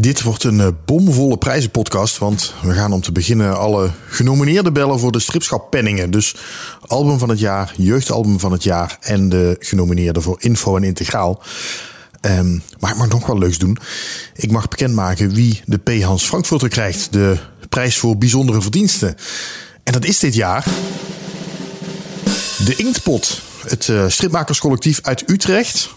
Dit wordt een eh, bomvolle prijzenpodcast, want we gaan om te beginnen alle genomineerden bellen voor de stripschappenningen. Dus album van het jaar, jeugdalbum van het jaar en de genomineerden voor info en integraal. Ehm, maar ik mag nog wel leuks doen. Ik mag bekendmaken wie de P. Hans Frankfurter krijgt, de prijs voor bijzondere verdiensten. En dat is dit jaar de Inktpot, het uh, stripmakerscollectief uit Utrecht.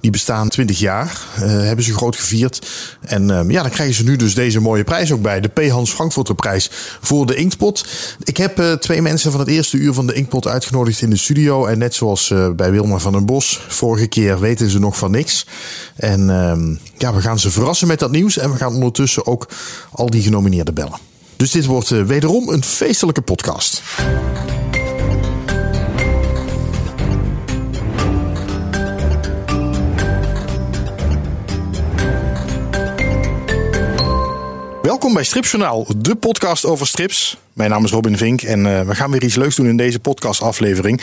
Die bestaan 20 jaar, uh, hebben ze groot gevierd. En uh, ja, dan krijgen ze nu dus deze mooie prijs ook bij. De P. Hans Frankfurter prijs voor de Inktpot. Ik heb uh, twee mensen van het eerste uur van de Inktpot uitgenodigd in de studio. En net zoals bij Wilma van den Bos, vorige keer weten ze nog van niks. En ehm, ja, we gaan ze verrassen met dat nieuws. En we gaan ondertussen ook al die genomineerden bellen. Dus dit wordt wederom een feestelijke podcast. Welkom bij Stripjournaal, de podcast over strips. Mijn naam is Robin Vink en uh, we gaan weer iets leuks doen in deze podcastaflevering.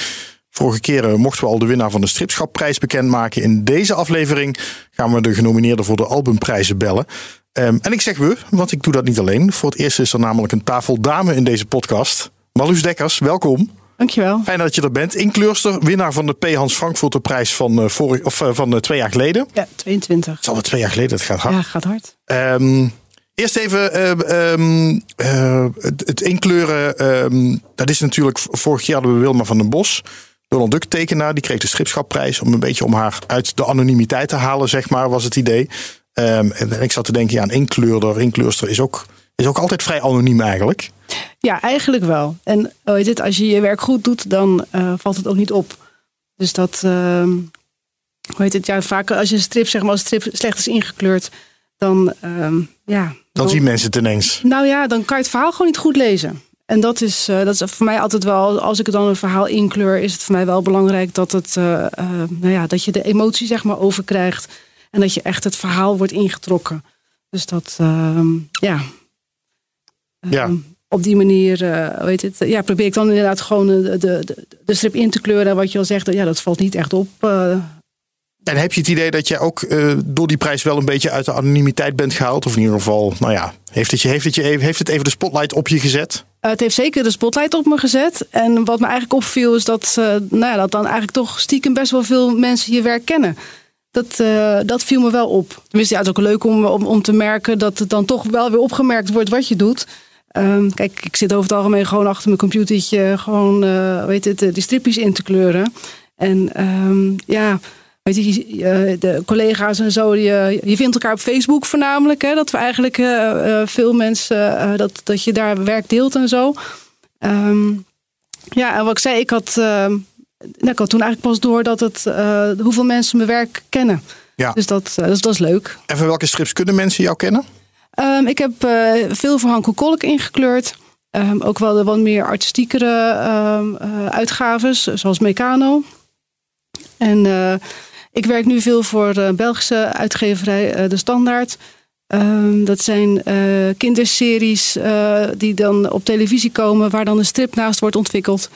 Vorige keer uh, mochten we al de winnaar van de Stripschapprijs bekendmaken. In deze aflevering gaan we de genomineerden voor de albumprijzen bellen. Um, en ik zeg we, want ik doe dat niet alleen. Voor het eerst is er namelijk een tafel dame in deze podcast. Marloes Dekkers, welkom. Dankjewel. Fijn dat je er bent. Inkleurster, winnaar van de P. Hans Frankfurter prijs van, uh, vorig, of, van twee jaar geleden. Ja, 22. Het is alweer twee jaar geleden, het gaat hard. Ja, gaat hard. Um, Eerst even uh, um, uh, het, inkleuren. Um, dat is natuurlijk vorig jaar hadden we Wilma van den Bos. Donald Duck tekenaar. Die kreeg de schipschapprijs om een beetje om haar uit de anonimiteit te halen, zeg maar, was het idee. En ik zat te denken, ja, een inkleurder, inkleurster is ook, is ook altijd vrij anoniem eigenlijk. Ja, eigenlijk wel. En weet het, als je je werk goed doet, dan uh, valt het ook niet op. Dus dat, hoe heet het, ja, vaak als je een strip, zeg maar, als strip slecht is ingekleurd, dan, ja, dan zien mensen het ineens. Nou ja, dan kan je het verhaal gewoon niet goed lezen. En dat is, uh, dat is voor mij altijd wel, als ik dan een verhaal inkleur, is het voor mij wel belangrijk dat, het, uh, uh, nou ja, dat je de emotie zeg maar overkrijgt. En dat je echt het verhaal wordt ingetrokken. Dus dat, ehm, ja. ja. Ehm, op die manier, weet het, ja, probeer ik dan inderdaad gewoon de, de, de strip in te kleuren. Wat je al zegt, ja, dat valt niet echt op. En heb je het idee dat je ook uh, door die prijs wel een beetje uit de anonimiteit bent gehaald? Of in ieder geval, nou ja, heeft het, je, heeft het, je heeft het even de spotlight op je gezet? Uh, het heeft zeker de spotlight op me gezet. En wat me eigenlijk opviel is dat, uh, nou ja, dat dan eigenlijk toch stiekem best wel veel mensen je werk kennen. Dat, dat viel me wel op. Tenminste, ja, het is ook leuk om, om, om te merken dat het dan toch wel weer opgemerkt wordt wat je doet. Um, kijk, ik zit over het algemeen gewoon achter mijn computertje gewoon, weet het, die stripjes in te kleuren. En um, ja, Weet je, de collega's en zo, je, je vindt elkaar op Facebook voornamelijk. Hè, dat we eigenlijk uh, veel mensen, uh, dat, dat je daar werk deelt en zo. Um, ja, en wat ik zei, ik had, uh, nou, ik had toen eigenlijk pas door dat het, hoeveel mensen mijn werk kennen. Ja. Dus dat, dus dat is leuk. En van welke strips kunnen mensen jou kennen? Um, ik heb veel voor Hanko Kolk ingekleurd. Um, ook wel de wat meer artistiekere uitgaves, zoals Meccano. En ik werk nu veel voor de Belgische uitgeverij De Standaard. Um, dat zijn uh, kinderseries uh, die dan op televisie komen, waar dan een strip naast wordt ontwikkeld.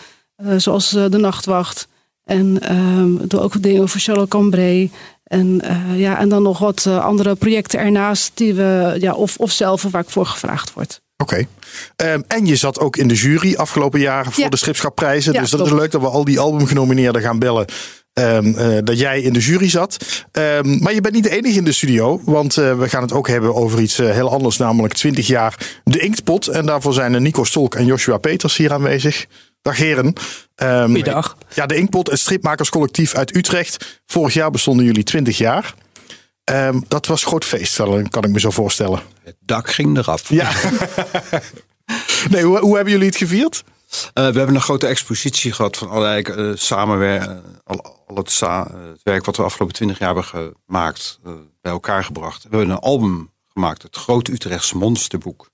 Uh, zoals De Nachtwacht. En um, doe ook dingen voor Charlotte Cambrai. En, ja, en dan nog wat andere projecten ernaast, die we, ja, of, of zelf waar ik voor gevraagd word. Oké. Okay. Um, en je zat ook in de jury afgelopen jaren voor ja. de Stripschapprijzen. Ja, dus dat is leuk dat we al die albumgenomineerden gaan bellen. Um, uh, dat jij in de jury zat. Um, maar je bent niet de enige in de studio. Want uh, we gaan het ook hebben over iets uh, heel anders. Namelijk 20 jaar de Inktpot. En daarvoor zijn Nico Stolk en Joshua Peters hier aanwezig. Dag heren. Um, Goeiedag. Ja, de Inktpot, het stripmakerscollectief uit Utrecht. Vorig jaar bestonden jullie 20 jaar. Um, dat was groot feest, kan ik me zo voorstellen. Het dak ging eraf. Ja. nee, hoe, hoe hebben jullie het gevierd? Uh, we hebben een grote expositie gehad van allerlei uh, samenwerken, al, al het, sa het, werk wat we de afgelopen twintig jaar hebben gemaakt, uh, bij elkaar gebracht. We hebben een album gemaakt, het Groot Utrechtse Monsterboek.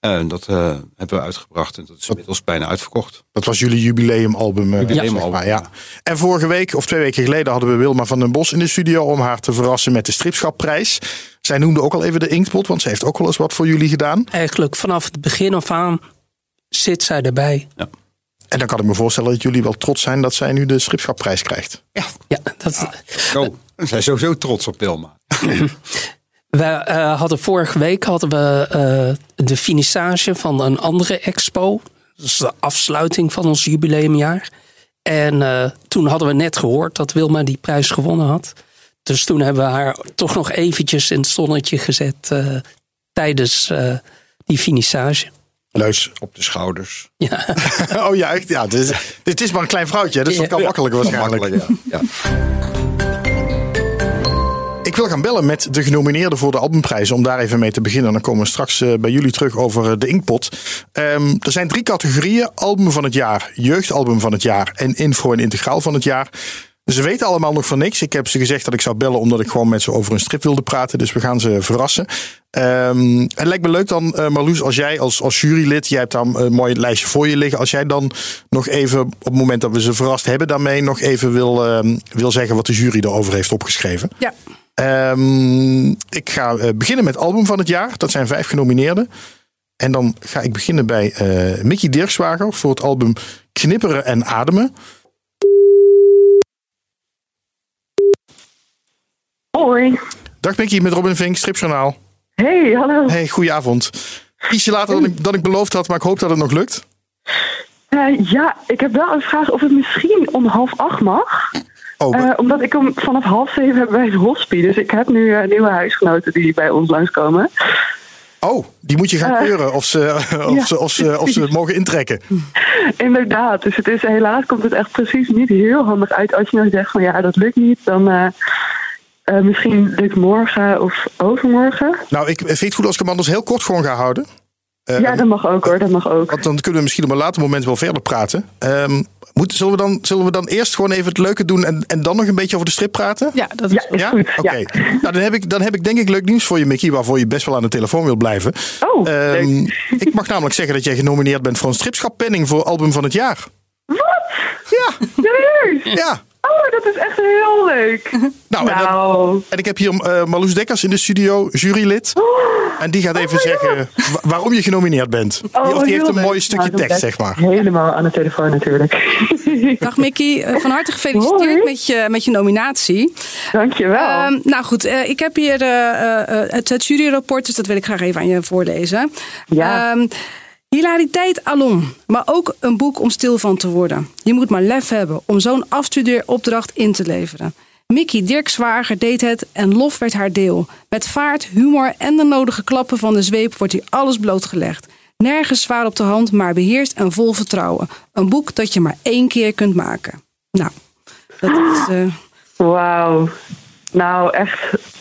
En dat hebben we uitgebracht en dat is inmiddels bijna uitverkocht. Dat was jullie jubileumalbum. Jubileumalbum, ja. ja. En vorige week, of twee weken geleden, hadden we Wilma van den Bos in de studio om haar te verrassen met de Stripschapprijs. Zij noemde ook al even de Inktpot, want ze heeft ook wel eens wat voor jullie gedaan. Eigenlijk vanaf het begin af aan zit zij erbij. Ja. En dan kan ik me voorstellen dat jullie wel trots zijn dat zij nu de Stripschapprijs krijgt. Ja, ja dat. Ja. Oh, we zijn sowieso trots op Wilma. We eh, hadden vorige week hadden we eh, de finissage van een andere expo. Dat is de afsluiting van ons jubileumjaar. En eh, toen hadden we net gehoord dat Wilma die prijs gewonnen had. Dus toen hebben we haar toch nog eventjes in het zonnetje gezet eh, tijdens eh, die finissage. Leus. Op de schouders. Ja. oh ja, echt. Ja, het, is, het is maar een klein vrouwtje. Dus dat kan makkelijker waarschijnlijk. Ja. ja. Ik wil gaan bellen met de genomineerden voor de albumprijs. Om daar even mee te beginnen. Dan komen we straks eh, bij jullie terug over eh, de Inkpot. Ehm, er zijn drie categorieën. Album van het jaar, jeugdalbum van het jaar en info en integraal van het jaar. Ze weten allemaal nog van niks. Ik heb ze gezegd dat ik zou bellen omdat ik gewoon met ze over een strip wilde praten. Dus we gaan ze verrassen. Ehm, het lijkt me leuk dan, eh, Marloes, als jij als, als jurylid, jij hebt dan een mooi lijstje voor je liggen. Als jij dan nog even, op het moment dat we ze verrast hebben daarmee, nog even wil, ehm, wil zeggen wat de jury erover heeft opgeschreven. Ja, Ehm, ik ga eh, beginnen met album van het jaar. Dat zijn vijf genomineerden. En dan ga ik beginnen bij eh, Mickey Dirkswager voor het album Knipperen en Ademen. Hoi. Dag Mickey, met Robin Vink, Stripjournaal. Hey, hallo. Hey, goedenavond. Ietsje later dan ik, dan ik beloofd had, maar ik hoop dat het nog lukt. Eh, ja, ik heb wel een vraag of het misschien om half acht mag. Oh, Eh, omdat ik hem vanaf half zeven heb bij het hospie. Dus ik heb nu eh, nieuwe huisgenoten die bij ons langskomen. oh, die moet je gaan keuren of ze, of, ja, ze, of, ze, of ze mogen intrekken. Inderdaad. Dus het is, helaas komt het echt precies niet heel handig uit. Als je nou zegt van ja, dat lukt niet. Dan eh, misschien lukt morgen of overmorgen. Nou, ik vind het goed als ik hem anders heel kort gewoon ga houden. Eh, ja, dat mag ook hoor. Dat mag ook. Want dan kunnen we misschien op een later moment wel verder praten. Ehm, moet, zullen, we dan, zullen we dan eerst gewoon even het leuke doen en, en dan nog een beetje over de strip praten? ja dat is Ja, is goed. Oké. Ja. Nou, dan heb, ik, dan heb ik denk ik leuk nieuws voor je, Mickey, waarvoor je best wel aan de telefoon wil blijven. Oh, Ehm, leuk. ik mag namelijk zeggen dat jij genomineerd bent voor een stripschappenning voor album van het jaar. Wat? Ja, Serieus? ja. Oh, dat is echt heel leuk. Nou, en, dan- Nou, en ik heb hier eh Marloes Dekkers in de studio, jurylid. En die gaat even Oh my zeggen wa- waarom je genomineerd bent. Die, of die heeft heel een leuk. mooi stukje Nou, tekst, ben zeg maar. Helemaal aan de telefoon natuurlijk. Dag Mickey, Eh, van harte gefeliciteerd Hoi. met je, met je nominatie. Dankjewel. Ehm, nou goed, eh, ik heb hier eh, eh, het, het juryrapport, dus dat wil ik graag even aan je voorlezen. Ja. Ehm, hilariteit alom, maar ook een boek om stil van te worden. Je moet maar lef hebben om zo'n afstudeeropdracht in te leveren. Mickey Dirkswager deed het en lof werd haar deel. Met vaart, humor en de nodige klappen van de zweep wordt hier alles blootgelegd. Nergens zwaar op de hand, maar beheerst en vol vertrouwen. Een boek dat je maar één keer kunt maken. Nou, dat is... eh, Wauw. Nou, echt.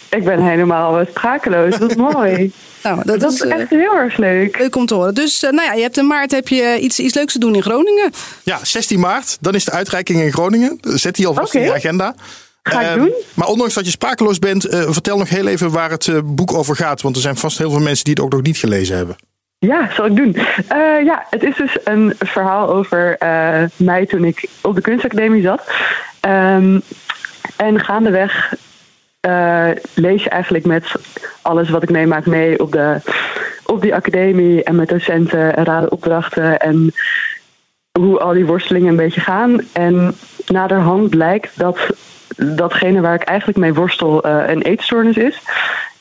Ik ben helemaal eh, sprakeloos. Dat is mooi. Nou, dat, dat is is eh, echt heel erg leuk. leuk om te horen. Dus eh, nou ja, je hebt in maart heb je iets, iets leuks te doen in Groningen. Ja, 16 maart, dan is de uitreiking in Groningen. Zet die alvast in je agenda. Ga ik Ehm, doen. Maar ondanks dat je sprakeloos bent, eh, vertel nog heel even waar het eh, boek over gaat. Want er zijn vast heel veel mensen die het ook nog niet gelezen hebben. Ja, zal ik doen. Eh, ja, het is dus een verhaal over eh, mij toen ik op de kunstacademie zat. Ehm, en gaandeweg eh, lees je eigenlijk met alles wat ik meemaak mee op, de, op die academie en met docenten en raden opdrachten en hoe al die worstelingen een beetje gaan. En naderhand blijkt dat datgene waar ik eigenlijk mee worstel eh, een eetstoornis is.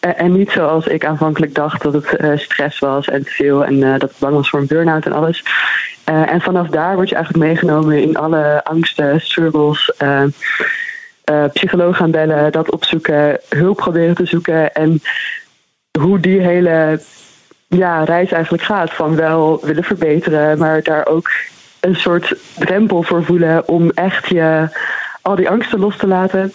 Eh, en niet zoals ik aanvankelijk dacht dat het stress was en te veel en dat ik bang was voor een burn-out en alles. En vanaf daar word je eigenlijk meegenomen in alle angsten, struggles. Eh psycholoog gaan bellen, dat opzoeken, hulp proberen te zoeken. En hoe die hele ja, reis eigenlijk gaat. Van wel willen verbeteren, maar daar ook een soort drempel voor voelen om echt je al die angsten los te laten.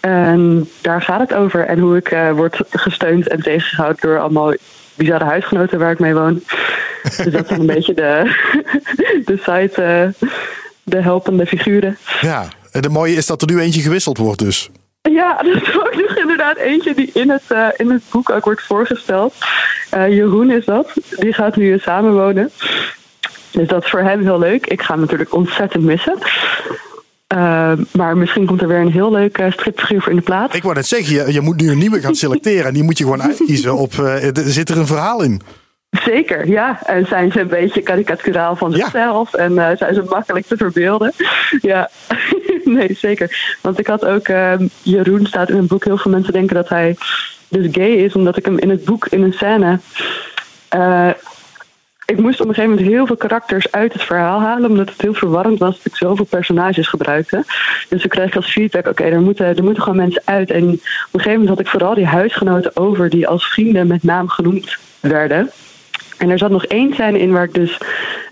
En daar gaat het over. En hoe ik eh, word gesteund en tegengehouden door allemaal bizarre huisgenoten waar ik mee woon. dus dat zijn een beetje de, de site, eh, de helpende figuren. Ja, en de mooie is dat er nu eentje gewisseld wordt dus. Ja, dat is ook nog inderdaad eentje die in het, eh, in het boek ook wordt voorgesteld. Eh, Jeroen is dat. Die gaat nu samenwonen. Dus dat is voor hem heel leuk. Ik ga hem natuurlijk ontzettend missen. Eh, maar misschien komt er weer een heel leuk eh, stripfiguur voor in de plaats. Ik wou net zeggen, je, je moet nu een nieuwe gaan selecteren. En die moet je gewoon uitkiezen op, eh, er zit er een verhaal in. Zeker, ja. En zijn ze een beetje karikaturaal van Ja. zichzelf en eh, zijn ze makkelijk te verbeelden. Ja, nee, zeker. Want ik had ook, eh, Jeroen staat in het boek, heel veel mensen denken dat hij dus gay is, omdat ik hem in het boek in een scène. eh, ik moest op een gegeven moment heel veel karakters uit het verhaal halen, omdat het heel verwarrend was dat ik zoveel personages gebruikte. Dus ik kreeg als feedback: oké, er, moeten, er moeten gewoon mensen uit. En op een gegeven moment had ik vooral die huisgenoten over die als vrienden met naam genoemd werden. En er zat nog één scène in waar ik dus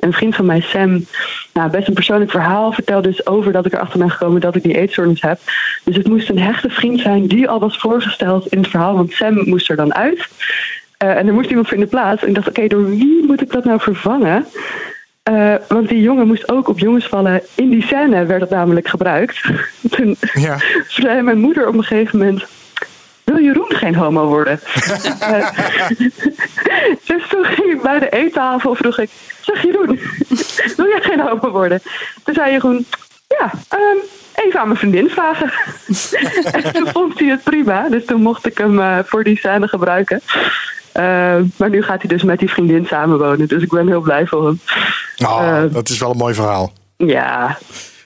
een vriend van mij, Sam, nou, best een persoonlijk verhaal vertelde dus over dat ik erachter ben gekomen dat ik die eetstoornis heb. Dus het moest een hechte vriend zijn die al was voorgesteld in het verhaal, want Sam moest er dan uit. Eh, en er moest iemand voor in de plaats. En ik dacht, oké, door wie moet ik dat nou vervangen? Eh, want die jongen moest ook op jongens vallen. In die scène werd dat namelijk gebruikt. Toen Ja. zei mijn moeder op een gegeven moment... Wil Jeroen geen homo worden? Dus toen ging ik bij de eettafel vroeg ik... Zeg Jeroen, wil jij geen homo worden? Toen zei Jeroen... Ja, ehm, even aan mijn vriendin vragen. en toen vond hij het prima. Dus toen mocht ik hem eh, voor die scène gebruiken. Eh, maar nu gaat hij dus met die vriendin samenwonen. Dus ik ben heel blij voor hem. Oh, dat is wel een mooi verhaal. Ja,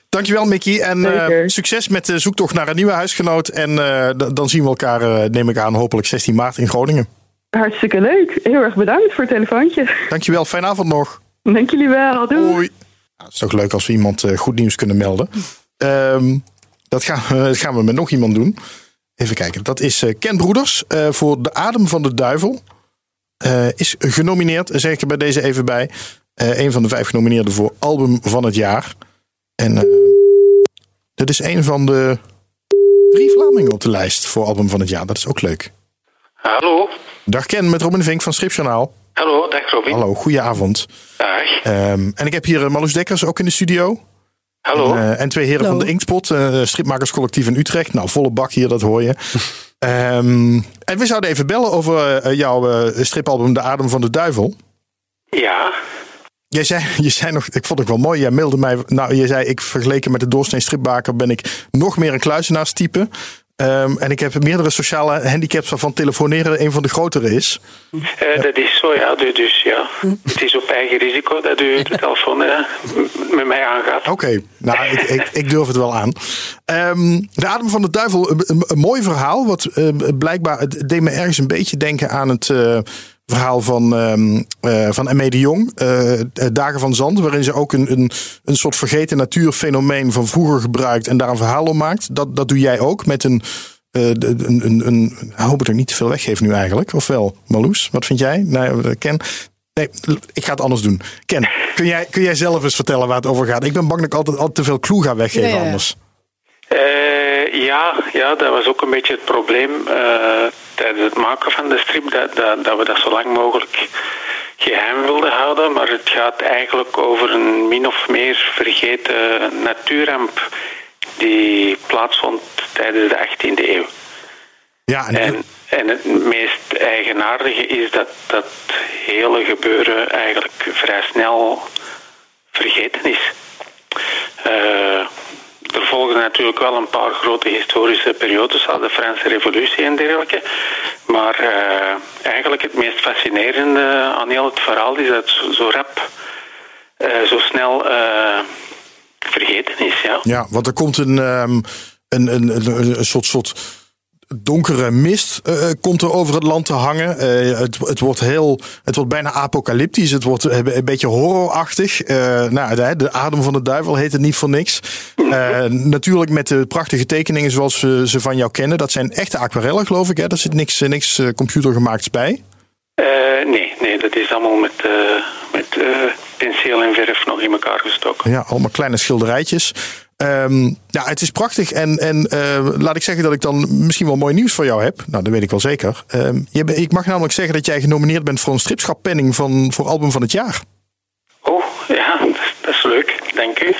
Dankjewel, Mickey. En eh, succes met de zoektocht naar een nieuwe huisgenoot. En eh, dan zien we elkaar, eh, neem ik aan, hopelijk 16 maart in Groningen. hartstikke leuk. Heel erg bedankt voor het telefoontje. Dankjewel, fijne avond nog. Dank jullie wel. Doei. Hoi. Nou, het is toch leuk als we iemand goed nieuws kunnen melden. Ehm, dat, gaan we, dat gaan we met nog iemand doen. Even kijken. Dat is Ken Broeders voor De Adem van de Duivel. Is genomineerd, zeg ik er bij deze even bij. Een van de vijf genomineerden voor Album van het Jaar. En eh, dit is een van de drie Vlamingen op de lijst voor Album van het Jaar. Dat is ook leuk. Hallo. Dag Ken met Robin Vink van Stripjournaal. Hallo, dag Robin. Hallo, goedenavond. Dag. Ehm, en ik heb hier eh, Marloes Dekkers ook in de studio. Hallo. En, eh, en twee heren Hallo. van de Inktspot, eh, stripmakerscollectief in Utrecht. Nou, volle bak hier, dat hoor je. Ehm, en we zouden even bellen over jouw eh, stripalbum De Adem van de Duivel. ja. Jij zei, je zei nog, ik vond het wel mooi, jij mailde mij. Nou, je zei, ik vergeleken met de doorsnee stripmaker ben ik nog meer een kluisenaarstype. Ehm, en ik heb meerdere sociale handicaps waarvan telefoneren een van de grotere is. Eh, dat is zo, ja. Du- Dus ja, het is op eigen risico dat u de telefoon eh, met mij aangaat. Oké, nou, ik, ik, ik durf het wel aan. Ehm, de Adem van de Duivel, een, mooi verhaal. Wat eh, blijkbaar, het deed me ergens een beetje denken aan het verhaal van, ehm eh, van M.E. de Jong. eh, Dagen van Zand, waarin ze ook een, een, een soort vergeten natuurfenomeen van vroeger gebruikt en daar een verhaal om maakt. Dat, dat doe jij ook met een. eh, een, een, een, ik hoop dat ik niet te veel weggeef nu eigenlijk. Of wel, Marloes? Wat vind jij? Nee, Ken? Nee, ik ga het anders doen. Ken, kun jij, kun jij zelf eens vertellen waar het over gaat? Ik ben bang dat ik altijd, altijd te veel clue ga weggeven Ja, ja, ja. anders. Eh, ja, ja, dat was ook een beetje het probleem eh, tijdens het maken van de strip. Dat, dat, dat we dat zo lang mogelijk geheim wilden houden. Maar het gaat eigenlijk over een min of meer vergeten natuurramp die plaatsvond tijdens de 18e eeuw. Ja, en, En, en het meest eigenaardige is dat dat hele gebeuren eigenlijk vrij snel vergeten is. Eh, er volgden natuurlijk wel een paar grote historische periodes, zoals de Franse Revolutie en dergelijke. Maar eh, eigenlijk het meest fascinerende aan heel het verhaal is dat zo, rap, eh, zo snel eh, vergeten is. Ja. ja, want er komt een, ehm, een, een, een, een soort, soort donkere mist eh, komt er over het land te hangen. Eh, het, het, wordt heel, het wordt bijna apocalyptisch. Het wordt een, beetje horrorachtig. Eh, nou, de, de adem van de duivel heet het niet voor niks. Eh, natuurlijk met de prachtige tekeningen zoals we ze van jou kennen. Dat zijn echte aquarellen, geloof ik. Hè? Daar zit niks, niks eh, computergemaakts bij. Eh, nee, nee, dat is allemaal met, eh, met eh, penseel en verf nog in elkaar gestoken. Ja, allemaal kleine schilderijtjes. Ehm, ja, het is prachtig. En, en eh, laat ik zeggen dat ik dan misschien wel mooi nieuws voor jou heb. Nou, dat weet ik wel zeker. Ehm, je, ik mag namelijk zeggen dat jij genomineerd bent voor een stripschappenning van, voor album van het jaar. Oh, ja, dat is, leuk, dank u.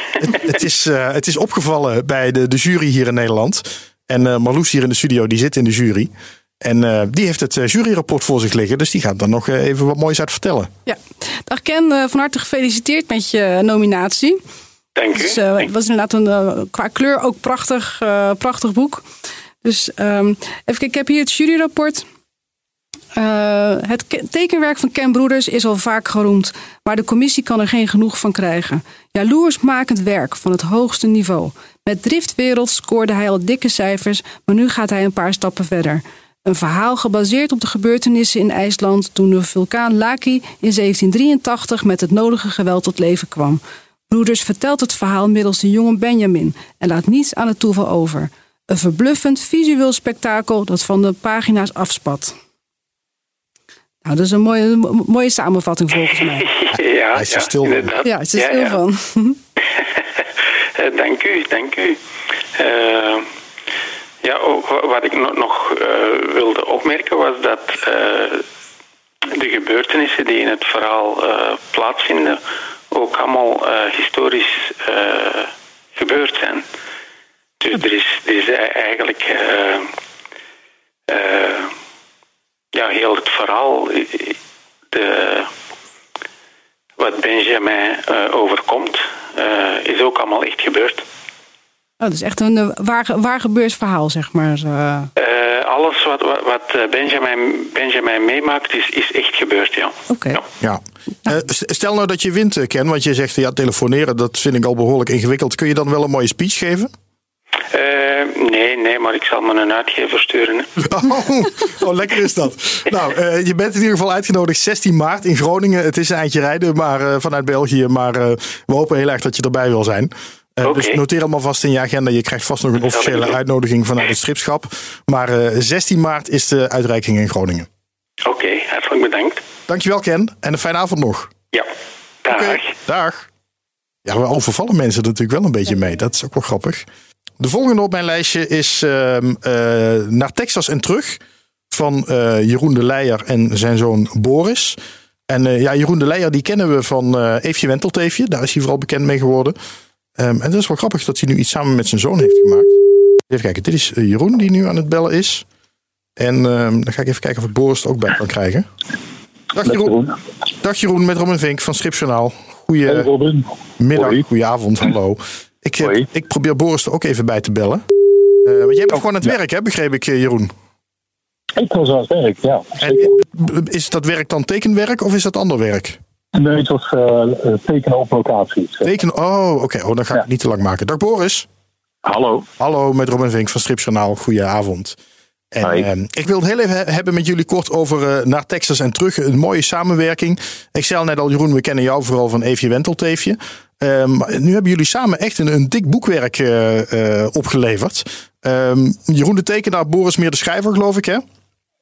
het, is, eh, het is opgevallen bij de, de jury hier in Nederland. En eh Marloes hier in de studio, die zit in de jury. En eh, die heeft het eh, juryrapport voor zich liggen. Dus die gaat dan nog even wat moois uit vertellen. Ja. Dag Ken, van harte gefeliciteerd met je nominatie. Dus, eh, het was inderdaad een, eh, qua kleur ook prachtig, eh, prachtig boek. Dus ehm, even kijken, ik heb hier het juryrapport. Het ke- tekenwerk van Ken Broeders is al vaak geroemd, maar de commissie kan er geen genoeg van krijgen. Jaloersmakend werk van het hoogste niveau. Met Driftwereld scoorde hij al dikke cijfers, maar nu gaat hij een paar stappen verder. Een verhaal gebaseerd op de gebeurtenissen in IJsland toen de vulkaan Laki in 1783 met het nodige geweld tot leven kwam. Broeders vertelt het verhaal middels de jonge Benjamin en laat niets aan het toeval over. Een verbluffend visueel spektakel dat van de pagina's afspat. Nou, dat is een mooie, mo- mooie samenvatting volgens mij. ja, Hij is er ja, stil van. inderdaad. Ja, het is er Ja, stil ja. van. Eh, dank u, dank u. Eh, ja, wa- wat ik no- nog eh, wilde opmerken was dat eh, de gebeurtenissen die in het verhaal eh, plaatsvinden ook allemaal eh, historisch eh, gebeurd zijn. Dus er is, er is e- eigenlijk eh, ja, heel het verhaal, de, wat Benjamin overkomt, is ook allemaal echt gebeurd. Oh, dat is echt een eh, waar, waar gebeurd verhaal, zeg maar. eh. Eh, alles wat, wat, wat eh, Benjamin, Benjamin meemaakt, is, is echt gebeurd, ja. Oké. Ja. Ja. Eh, st- stel nou dat je wint, Ken, want je zegt ja, telefoneren, dat vind ik al behoorlijk ingewikkeld. Kun je dan wel een mooie speech geven? Eh, nee, nee, maar ik zal me een uitgever sturen. Oh, oh, lekker is dat. Nou, eh, je bent in ieder geval uitgenodigd 16 maart in Groningen. Het is een eindje rijden maar, eh, vanuit België, maar eh, we hopen heel erg dat je erbij wil zijn. Eh. Dus noteer allemaal vast in je agenda. Je krijgt vast nog een officiële uitnodiging vanuit het stripschap. Maar eh, 16 maart is de uitreiking in Groningen. Oké, hartelijk bedankt. Dankjewel Ken en een fijne avond nog. Ja, dag. Dag. Ja, we overvallen mensen er natuurlijk wel een beetje mee. Dat is ook wel grappig. De volgende op mijn lijstje is ehm, eh, naar Texas en terug. Van eh, Jeroen de Leijer en zijn zoon Boris. En eh, ja, Jeroen de Leijer die kennen we van eh Eefje Wentelteefje. Daar is hij vooral bekend mee geworden. Ehm, en dat is wel grappig dat hij nu iets samen met zijn zoon heeft gemaakt. Even kijken, dit is eh, Jeroen die nu aan het bellen is. En ehm, dan ga ik even kijken of ik Boris er ook bij kan krijgen. Dag Jeroen. Dag Jeroen met Robin Vink van Stripjournaal. Goeie, Hey Robin. Middag, Hoi. goedenavond, hallo. Ik, eh, Hoi. ik probeer Boris er ook even bij te bellen. Eh, want jij bent gewoon aan het ja. werk, hè, begreep ik, eh, Jeroen. Ik was aan het werk, ja. En eh, is dat werk dan tekenwerk of is dat ander werk? Nee, het was eh, eh, tekenen op locatie. Teken, oh, oké, oh, dan ga ik Ja. het niet te lang maken. Dag Boris. Hallo. Hallo, met Robin Vink van Stripjournaal. Goedenavond. En, Hi. ehm, ik wil het heel even he- hebben met jullie kort over eh, naar Texas en terug. Een mooie samenwerking. Ik zei al net al, Jeroen, we kennen jou vooral van Eefje Wentelteefje. Ehm, nu hebben jullie samen echt een, een dik boekwerk eh, eh, opgeleverd. Ehm, Jeroen de tekenaar, Boris meer de schrijver, geloof ik, hè?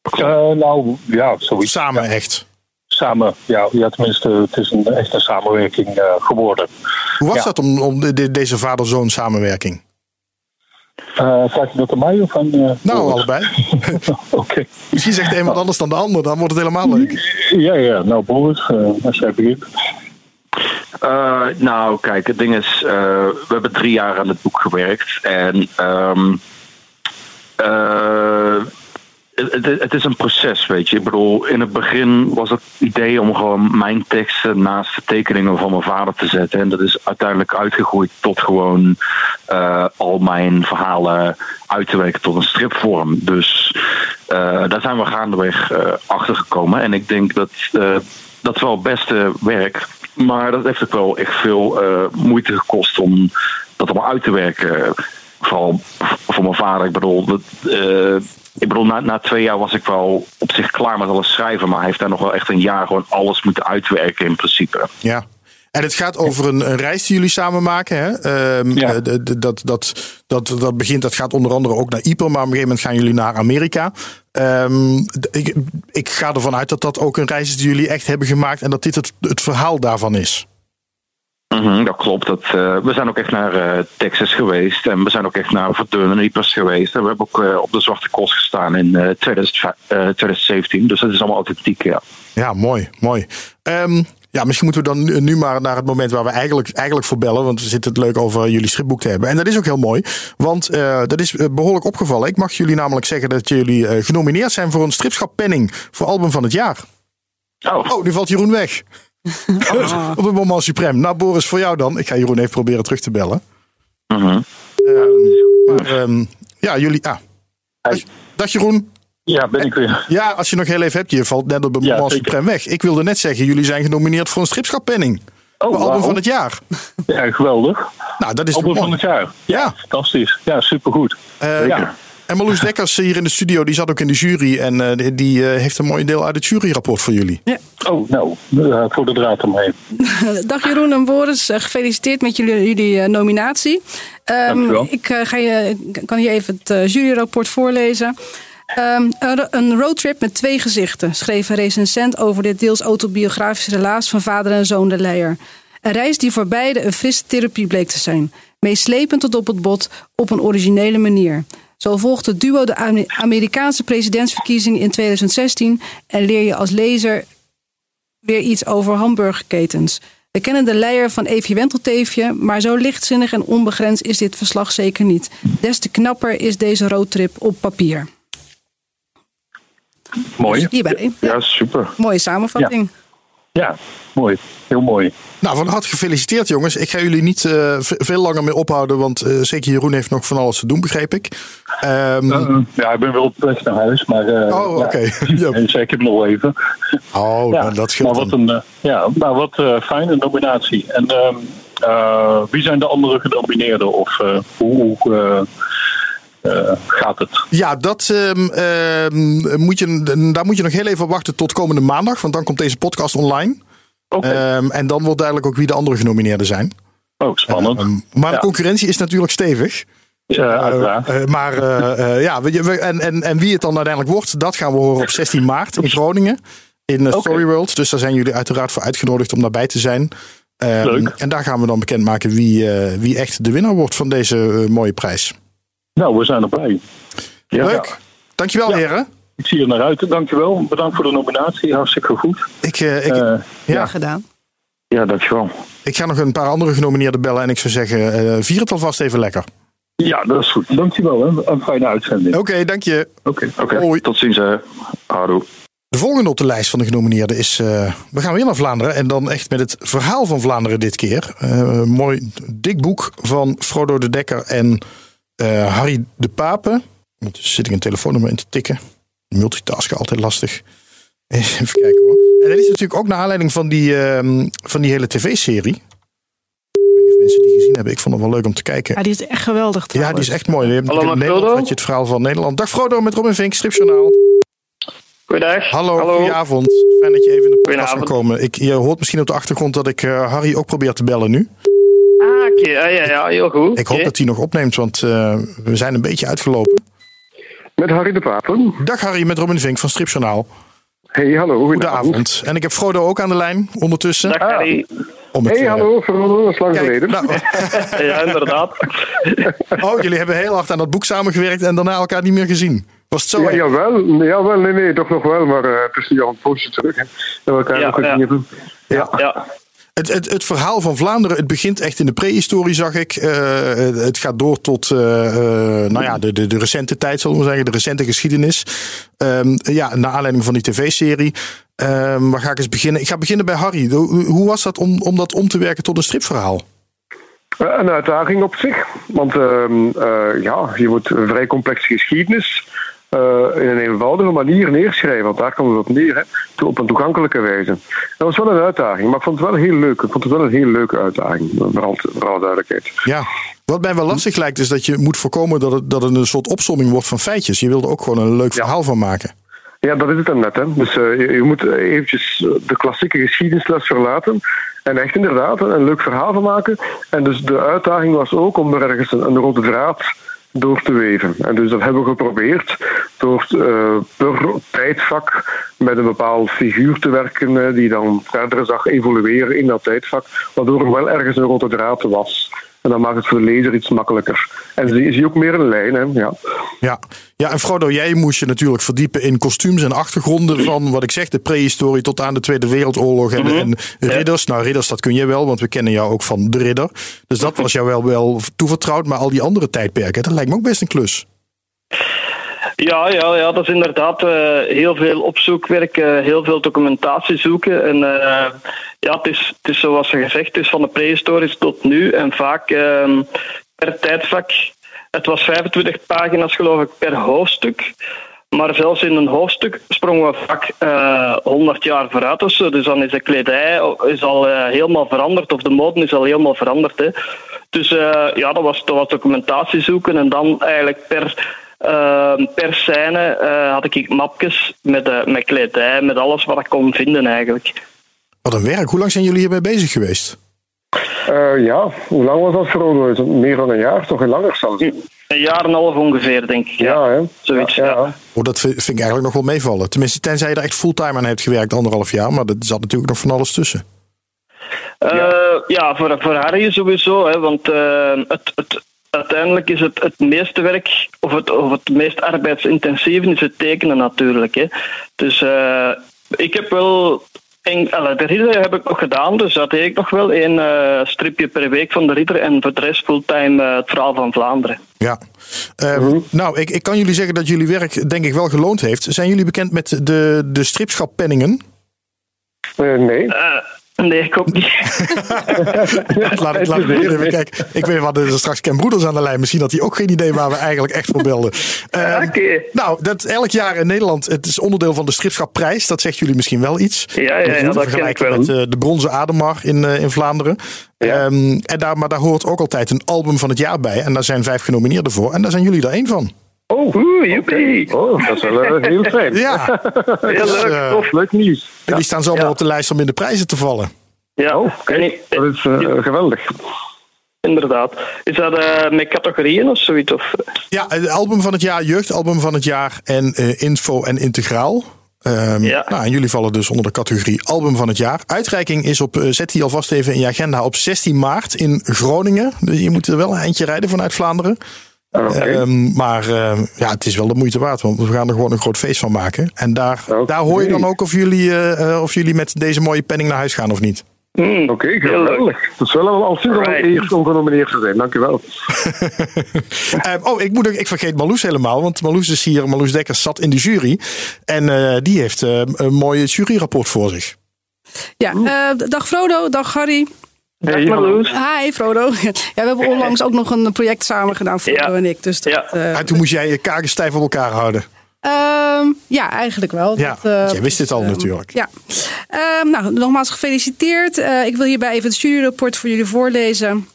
Eh, nou, ja, zoiets. Samen Ja, echt. Samen, ja, ja, tenminste, het is een, echt een samenwerking eh, geworden. Hoe was Ja. dat om, om de- de- deze vader-zoon samenwerking? Eh vraag je dat aan mij of aan... eh, Nou, allebei. Oké. Misschien zegt de een wat anders dan de ander, dan wordt het helemaal leuk. Ja, ja, nou Boris, eh, als jij begint. Eh, nou, kijk, het ding is, eh, we hebben drie jaar aan het boek gewerkt. En ehm, eh, het, het, is een proces, weet je. Ik bedoel, in het begin was het idee om gewoon mijn teksten naast de tekeningen van mijn vader te zetten. En dat is uiteindelijk uitgegroeid tot gewoon eh, al mijn verhalen uit te werken tot een stripvorm. Dus eh, daar zijn we gaandeweg eh achter gekomen. En ik denk dat dat wel het beste werk. Maar dat heeft ook wel echt veel moeite gekost om dat allemaal uit te werken. Vooral voor mijn vader. Ik bedoel, dat, ik bedoel na, na twee jaar was ik wel op zich klaar met alles schrijven. Maar hij heeft daar nog wel echt een jaar gewoon alles moeten uitwerken in principe. Ja. En het gaat over een, een reis die jullie samen maken. Hè? Ehm, Ja. eh, de- de- dat, dat, dat, dat begint, dat gaat onder andere ook naar Ieper, maar op een gegeven moment gaan jullie naar Amerika. Ehm, ik, ik ga ervan uit dat dat ook een reis is die jullie echt hebben gemaakt en dat dit het, het verhaal daarvan is. Mhm, dat klopt. Dat, eh, we zijn ook echt naar eh, Texas geweest. En we zijn ook echt naar Verdun Ypres geweest. En we hebben ook eh, op de Zwarte Cross gestaan in eh, 2005 eh, 2017. Dus dat is allemaal authentiek, ja. Ja, mooi, mooi. Ehm, ja, misschien moeten we dan nu, maar naar het moment waar we eigenlijk, eigenlijk voor bellen. Want we zitten het leuk over jullie stripboek te hebben. En dat is ook heel mooi. Want dat is eh, behoorlijk opgevallen. Ik mag jullie namelijk zeggen dat jullie genomineerd zijn voor een stripschap penning voor album van het jaar. Oh, Oh, nu valt Jeroen weg. Op het moment suprem. Nou, Boris, voor jou dan. Ik ga Jeroen even proberen terug te bellen. mhm. Ehm, maar ehm, ja, jullie. Ah. Dag, dag Jeroen. Ja, ben ik weer. Ja, als je nog heel even hebt, je valt net op het Ja, moment zeker. suprem weg. Ik wilde net zeggen, jullie zijn genomineerd voor een stripschappenning. Oh, voor album van het jaar. Ja, geweldig. Nou, dat is Album van het jaar. Ja. Fantastisch. Ja, supergoed. Eh, Ja. En Marloes Dekkers hier in de studio, die zat ook in de jury. En eh, die, eh, heeft een mooi deel uit het juryrapport voor jullie. Oh, nou, eh, voor de draad omheen. Dag Jeroen en Boris, eh, gefeliciteerd met jullie, jullie eh, nominatie. Ehm, Dankjewel. ik eh, ga je, kan hier even het eh, juryrapport voorlezen. Ehm, een, een roadtrip met twee gezichten, schreef een recensent over dit deels autobiografische relaas van vader en zoon de Leijer. Een reis die voor beide een frisse therapie bleek te zijn. Meeslepend tot op het bot, op een originele manier. Zo volgt het duo de Ame- Amerikaanse presidentsverkiezingen in 2016 en leer je als lezer weer iets over hamburgerketens. We kennen de leier van Eefje Wentelteefje, maar zo lichtzinnig en onbegrensd is dit verslag zeker niet. Des te knapper is deze roadtrip op papier. Mooi. Dus hierbij. Ja, super. Mooie samenvatting. Ja, mooi. Heel mooi. Nou, van harte gefeliciteerd jongens. Ik ga jullie niet eh, veel langer meer ophouden, want eh, zeker Jeroen heeft nog van alles te doen, begreep ik. Ehm, Eh, ja, ik ben wel op weg naar huis, maar... Oh, ja. oké. Ja. En ik het nog even. oh, ja, nou, dat scheelt maar wat een, ja, maar wat fijne nominatie. En ehm, eh, wie zijn de andere genomineerden? Of hoe eh, gaat het? Ja, dat, ehm, ehm, moet je, daar moet je nog heel even op wachten tot komende maandag, want dan komt deze podcast online. Ehm, en dan wordt duidelijk ook wie de andere genomineerden zijn. oh, spannend. Maar de concurrentie is natuurlijk stevig. Ja, uiteraard. Eh, maar eh, eh, ja, we, we- en, en, en wie het dan uiteindelijk wordt, dat gaan we horen op 16 maart in Groningen. In. Story World. Dus daar zijn jullie uiteraard voor uitgenodigd om daarbij te zijn. Leuk. En daar gaan we dan bekendmaken wie, wie echt de winnaar wordt van deze mooie prijs. Nou, we zijn erbij. Ja, Leuk. Dankjewel Ja. heren. Ik zie er naar uit. Dankjewel. Bedankt voor de nominatie. Hartstikke goed. Ik, eh, ik, Eh, ja, gedaan. ja, dankjewel. ik ga nog een paar andere genomineerden bellen. En ik zou zeggen, eh, vier het alvast even lekker. Ja, dat is goed. Dankjewel. Hè. Een fijne uitzending. Oké, dank je. Oké, oké. Hoi. Tot ziens. Hè. Houdoe. De volgende op de lijst van de genomineerden is. eh, we gaan weer naar Vlaanderen. En dan echt met het verhaal van Vlaanderen dit keer. Eh, een mooi dik boek van Frodo de Dekker en eh, Harry de Pape. Ondertussen zit ik een telefoonnummer in te tikken. Multitasken altijd lastig. Even kijken hoor. En dat is natuurlijk ook naar aanleiding van die, ehm, van die hele tv-serie. Ik weet niet of mensen die gezien hebben. Ik vond het wel leuk om te kijken. Ja, die is echt geweldig Ja, trouwens. die is echt mooi. Je hebt Hallo, in Nederland had je het verhaal van Nederland. Dag Frodo met Robin Vink, Stripjournaal. Goedendag. Hallo, Hallo. goedenavond. Fijn dat je even in de podcast kan komen. Ik, je hoort misschien op de achtergrond dat ik eh, Harry ook probeer te bellen nu. Ah, oké. Ah, ja, ja, heel goed. Ik hoop dat hij nog opneemt, want eh, we zijn een beetje uitgelopen. Met Harry de Papen. Dag Harry, met Robin Vink van Stripjournaal. Hey, hallo. Goedenavond. En ik heb Frodo ook aan de lijn ondertussen. Dag, Harry. Om het, Hey, eh, hallo. Frodo, dat is lang Kijk, geleden. nou, Ja, inderdaad. oh, jullie hebben heel hard aan dat boek samengewerkt en daarna elkaar niet meer gezien. Was het zo? ja, jawel, jawel, nee, nee, toch nog wel, maar eh, het is nu al een poosje terug. Hè, dat we elkaar Ja, nog gezien ja. hebben. Ja. Ja, Het, het, het verhaal van Vlaanderen, het begint echt in de prehistorie, zag ik. Eh, het gaat door tot eh, eh, nou ja, de, de, de recente tijd, zullen we zeggen, de recente geschiedenis. Ehm, ja, naar aanleiding van die tv-serie. Ehm, waar ga ik eens beginnen? Ik ga beginnen bij Harry. Hoe, was dat om, om dat om te werken tot een stripverhaal? Een uitdaging op zich, want ehm, eh, ja, je moet een vrij complexe geschiedenis in een eenvoudige manier neerschrijven, want daar komt het op neer, hè, op een toegankelijke wijze. Dat was wel een uitdaging, maar ik vond het wel heel leuk. Ik vond het wel een heel leuke uitdaging, vooral, vooral duidelijkheid. Ja. Wat mij wel lastig lijkt, is dat je moet voorkomen dat het, dat het een soort opsomming wordt van feitjes. Je wilde ook gewoon een leuk verhaal van maken. Ja, dat is het dan net. Hè. Dus eh, je, je moet eventjes eh, de klassieke geschiedenisles verlaten. En echt inderdaad een leuk verhaal van maken. En dus de uitdaging was ook om er ergens een, een rode draad door te weven. En dus dat hebben we geprobeerd door eh, per tijdvak met een bepaald figuur te werken eh, die dan verder zag evolueren in dat tijdvak, waardoor er wel ergens een rode draad was. En dan maakt het voor de lezer iets makkelijker. En zie zie je ook meer een lijn, hè? Ja. Ja. ja, en Frodo, jij moest je natuurlijk verdiepen in kostuums en achtergronden van wat ik zeg, de prehistorie tot aan de Tweede Wereldoorlog en, en ridders. Nou, ridders, dat kun je wel, want we kennen jou ook van de ridder. Dus dat was jou wel, wel toevertrouwd, maar al die andere tijdperken, dat lijkt me ook best een klus. Ja, ja, ja, dat is inderdaad eh, heel veel opzoekwerk, eh, heel veel documentatie zoeken. En eh, ja, het is, het is zoals ze gezegd, het is van de prehistorie tot nu. En vaak ehm, per tijdvak. Het was 25 pagina's, geloof ik, per hoofdstuk. Maar zelfs in een hoofdstuk sprongen we vaak eh 100 jaar vooruit of zo. Dus dan is de kledij is al helemaal veranderd, of de mode is al helemaal veranderd. Hè. Dus ja, dat was, dat was documentatie zoeken en dan eigenlijk per per scène eh, had ik mapjes met, uh, met kledij, met alles wat ik kon vinden eigenlijk. Wat een werk. Hoe lang zijn jullie hierbij bezig geweest? Uh, ja, hoe lang was dat voor Meer dan een jaar, toch? langer zelfs? Een jaar en een half ongeveer, denk ik. Ja, ja hè? zoiets. Ja, ja. Oh, dat vind ik eigenlijk nog wel meevallen. Tenminste, tenzij je er echt fulltime aan hebt gewerkt, anderhalf jaar. Maar er zat natuurlijk nog van alles tussen. ja, ja voor, voor Harry sowieso. Hè, want het, het, uiteindelijk is het, het meeste werk, of het, of het meest arbeidsintensieve, is het tekenen natuurlijk. Hè. Dus uh, ik heb wel. En, de ridder heb ik nog gedaan, dus dat deed ik nog wel. één uh, stripje per week van de ridder en voor de rest fulltime uh, het verhaal van Vlaanderen. Ja, uh, nou, ik, ik kan jullie zeggen dat jullie werk denk ik wel geloond heeft. Zijn jullie bekend met de, de stripschappenningen? nee. Nee, ik ook niet. laat ik, laat ik even kijken. Ik weet wat er straks Ken Broeders aan de lijn. Misschien had hij ook geen idee waar we eigenlijk echt voor belden. Uh, okay. Nou, dat elk jaar in Nederland. Het is onderdeel van de Stripschapprijs. Dat zegt jullie misschien wel iets. Ja, ja, ja, dat ken ik wel. Met uh, de Bronzen Ademar in, uh, in Vlaanderen. Ja. Um, en daar, maar daar hoort ook altijd een album van het jaar bij. En daar zijn vijf genomineerden voor. En daar zijn jullie er één van. Oh, Oeh, joepie. Oh, dat is wel uh, heel fijn. Ja, heel leuk. Uh, tof, leuk nieuws. Ja. Die staan zomaar ja. op de lijst om in de prijzen te vallen. Ja, oh, okay. dat is uh, geweldig. Inderdaad. Is dat uh, met categorieën of zoiets? Of? Ja, het album van het jaar, jeugdalbum van het jaar en uh, info en integraal. Um, ja. nou, en jullie vallen dus onder de categorie album van het jaar. Uitreiking is op, zet die alvast even in je agenda, op 16 maart in Groningen. Dus je moet er wel een eindje rijden vanuit Vlaanderen. Okay. Um, maar uh, ja, het is wel de moeite waard, want we gaan er gewoon een groot feest van maken. En daar, okay. daar hoor je dan ook of jullie, uh, of jullie met deze mooie penning naar huis gaan of niet. Mm, Oké, okay, geweldig. Het is wel al sinds right. eerst om genomineerd te zijn. Dankjewel. um, oh, ik, moet ook, ik vergeet Marloes helemaal. Want Marloes is hier. Marloes Dekkers zat in de jury. En uh, die heeft uh, een mooi juryrapport voor zich. Ja, uh, dag Frodo, dag Harry. Hey, Marloes. Hi Frodo. Ja, we hebben onlangs ook nog een project samen gedaan, Frodo ja. en ik. Dus dat, ja. uh, en toen moest jij je kaken stijf op elkaar houden. Um, ja, eigenlijk wel. Ja, dat, uh, jij wist dit al um, natuurlijk. Ja. Um, nou, nogmaals gefeliciteerd. Uh, ik wil hierbij even het juryrapport voor jullie voorlezen.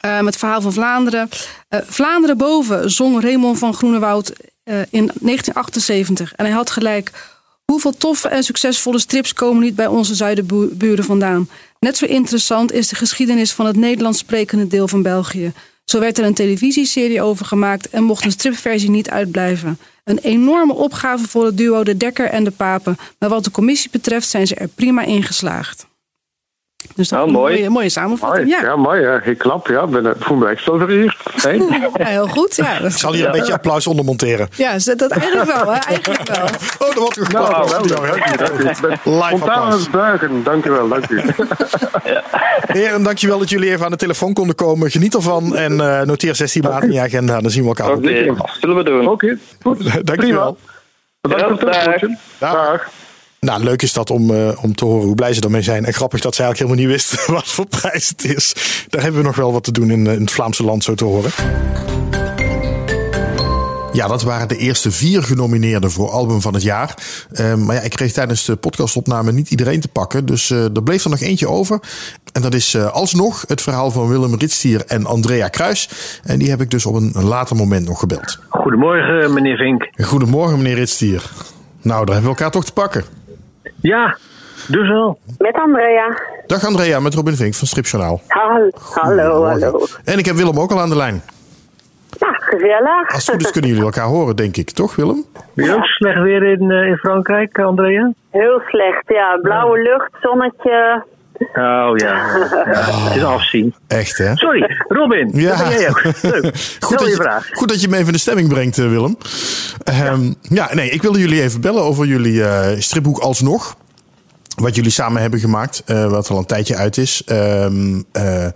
het verhaal van Vlaanderen. Uh, Vlaanderen boven zong Raymond van Groenewoud in 1978. En hij had gelijk. Hoeveel toffe en succesvolle strips komen niet bij onze zuidenburen vandaan? Net zo interessant is de geschiedenis van het Nederlands sprekende deel van België. Zo werd er een televisieserie over gemaakt en mocht een stripversie niet uitblijven. Een enorme opgave voor het duo De Dekker en de Papen. Maar wat de commissie betreft zijn ze er prima in geslaagd. Dus dat is mooi. een mooie, mooie samenvatting. Mooi. Ja. Ja, mooi. Ja. Ik klap. Ja, ben, ik voel me echt wel vereerd. Hey. ja, heel goed. Ja, Ik zal hier een beetje applaus onder monteren. Ja, dat eigenlijk wel. Hè? Eigenlijk wel. Oh, dat wordt goed. Nou, Live applaus. buigen. Dank u wel. Dank u. ja. Heren, dankjewel dat jullie even aan de telefoon konden komen. Geniet ervan en uh, noteer 16 maart in je agenda. Dan zien we elkaar. Oké, okay. zullen we doen. Oké, okay. goed. Dankjewel. Bedankt voor het Dag. Dag. Nou, leuk is dat om, uh, om te horen hoe blij ze ermee zijn. En grappig dat ze eigenlijk helemaal niet wisten wat voor prijs het is. Daar hebben we nog wel wat te doen in, in het Vlaamse land, zo te horen. Ja, dat waren de eerste vier genomineerden voor album van het jaar. Uh, maar ja, ik kreeg tijdens de podcastopname niet iedereen te pakken. Dus uh, er bleef er nog eentje over. En dat is uh, alsnog het verhaal van Willem Ritstier en Andrea Kruis. En die heb ik dus op een later moment nog gebeld. Goedemorgen, meneer Vink. Goedemorgen, meneer Ritstier. Nou, daar hebben we elkaar toch te pakken. Ja, dus wel. Met Andrea. Dag Andrea, met Robin Vink van Stripjournaal. Hallo, hallo, hallo. En ik heb Willem ook al aan de lijn. Ja, gezellig. Als het goed is kunnen jullie elkaar horen, denk ik. Toch, Willem? Ja. Heel slecht weer in, uh, in Frankrijk, Andrea? Heel slecht, ja. Blauwe lucht, zonnetje. Oh ja, ja. het is afzien. Echt hè? Sorry, Robin. Ja. Dat ben jij ook. Leuk. goed, dat je vraag. goed dat je me even in de stemming brengt, uh, Willem. Um, ja. ja, nee, ik wilde jullie even bellen over jullie uh, stripboek Alsnog. Wat jullie samen hebben gemaakt, uh, wat al een tijdje uit is. Um, uh,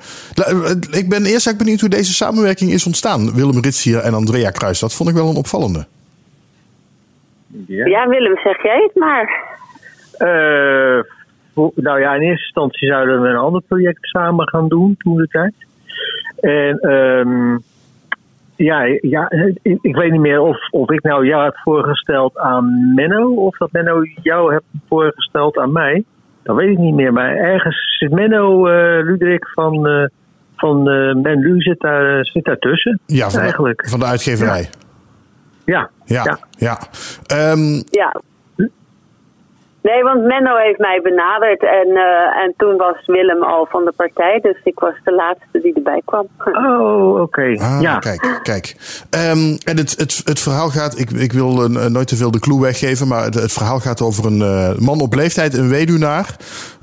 ik ben eerst eigenlijk benieuwd hoe deze samenwerking is ontstaan. Willem Ritsier en Andrea Kruis. Dat vond ik wel een opvallende. Ja, ja Willem, zeg jij het maar. Uh, nou ja, in eerste instantie zouden we een ander project samen gaan doen toen de tijd. En um, ja, ja, ik weet niet meer of, of ik nou jou heb voorgesteld aan Menno of dat Menno jou hebt voorgesteld aan mij. Dat weet ik niet meer, maar ergens zit Menno uh, Ludwig van, uh, van uh, Menlu zit daar, zit daar tussen. Ja, van, eigenlijk. De, van de uitgeverij. Ja. Ja, ja. Ehm, Ja. Nee, want Menno heeft mij benaderd en, eh, en toen was Willem al van de partij, dus ik was de laatste die erbij kwam. Oh, oké. Ah, ja. Kijk, kijk. Ehm, en het, het, het verhaal gaat, ik, ik wil eh, nooit te veel de clue weggeven, maar het, het verhaal gaat over een eh, man op leeftijd, een weduwnaar.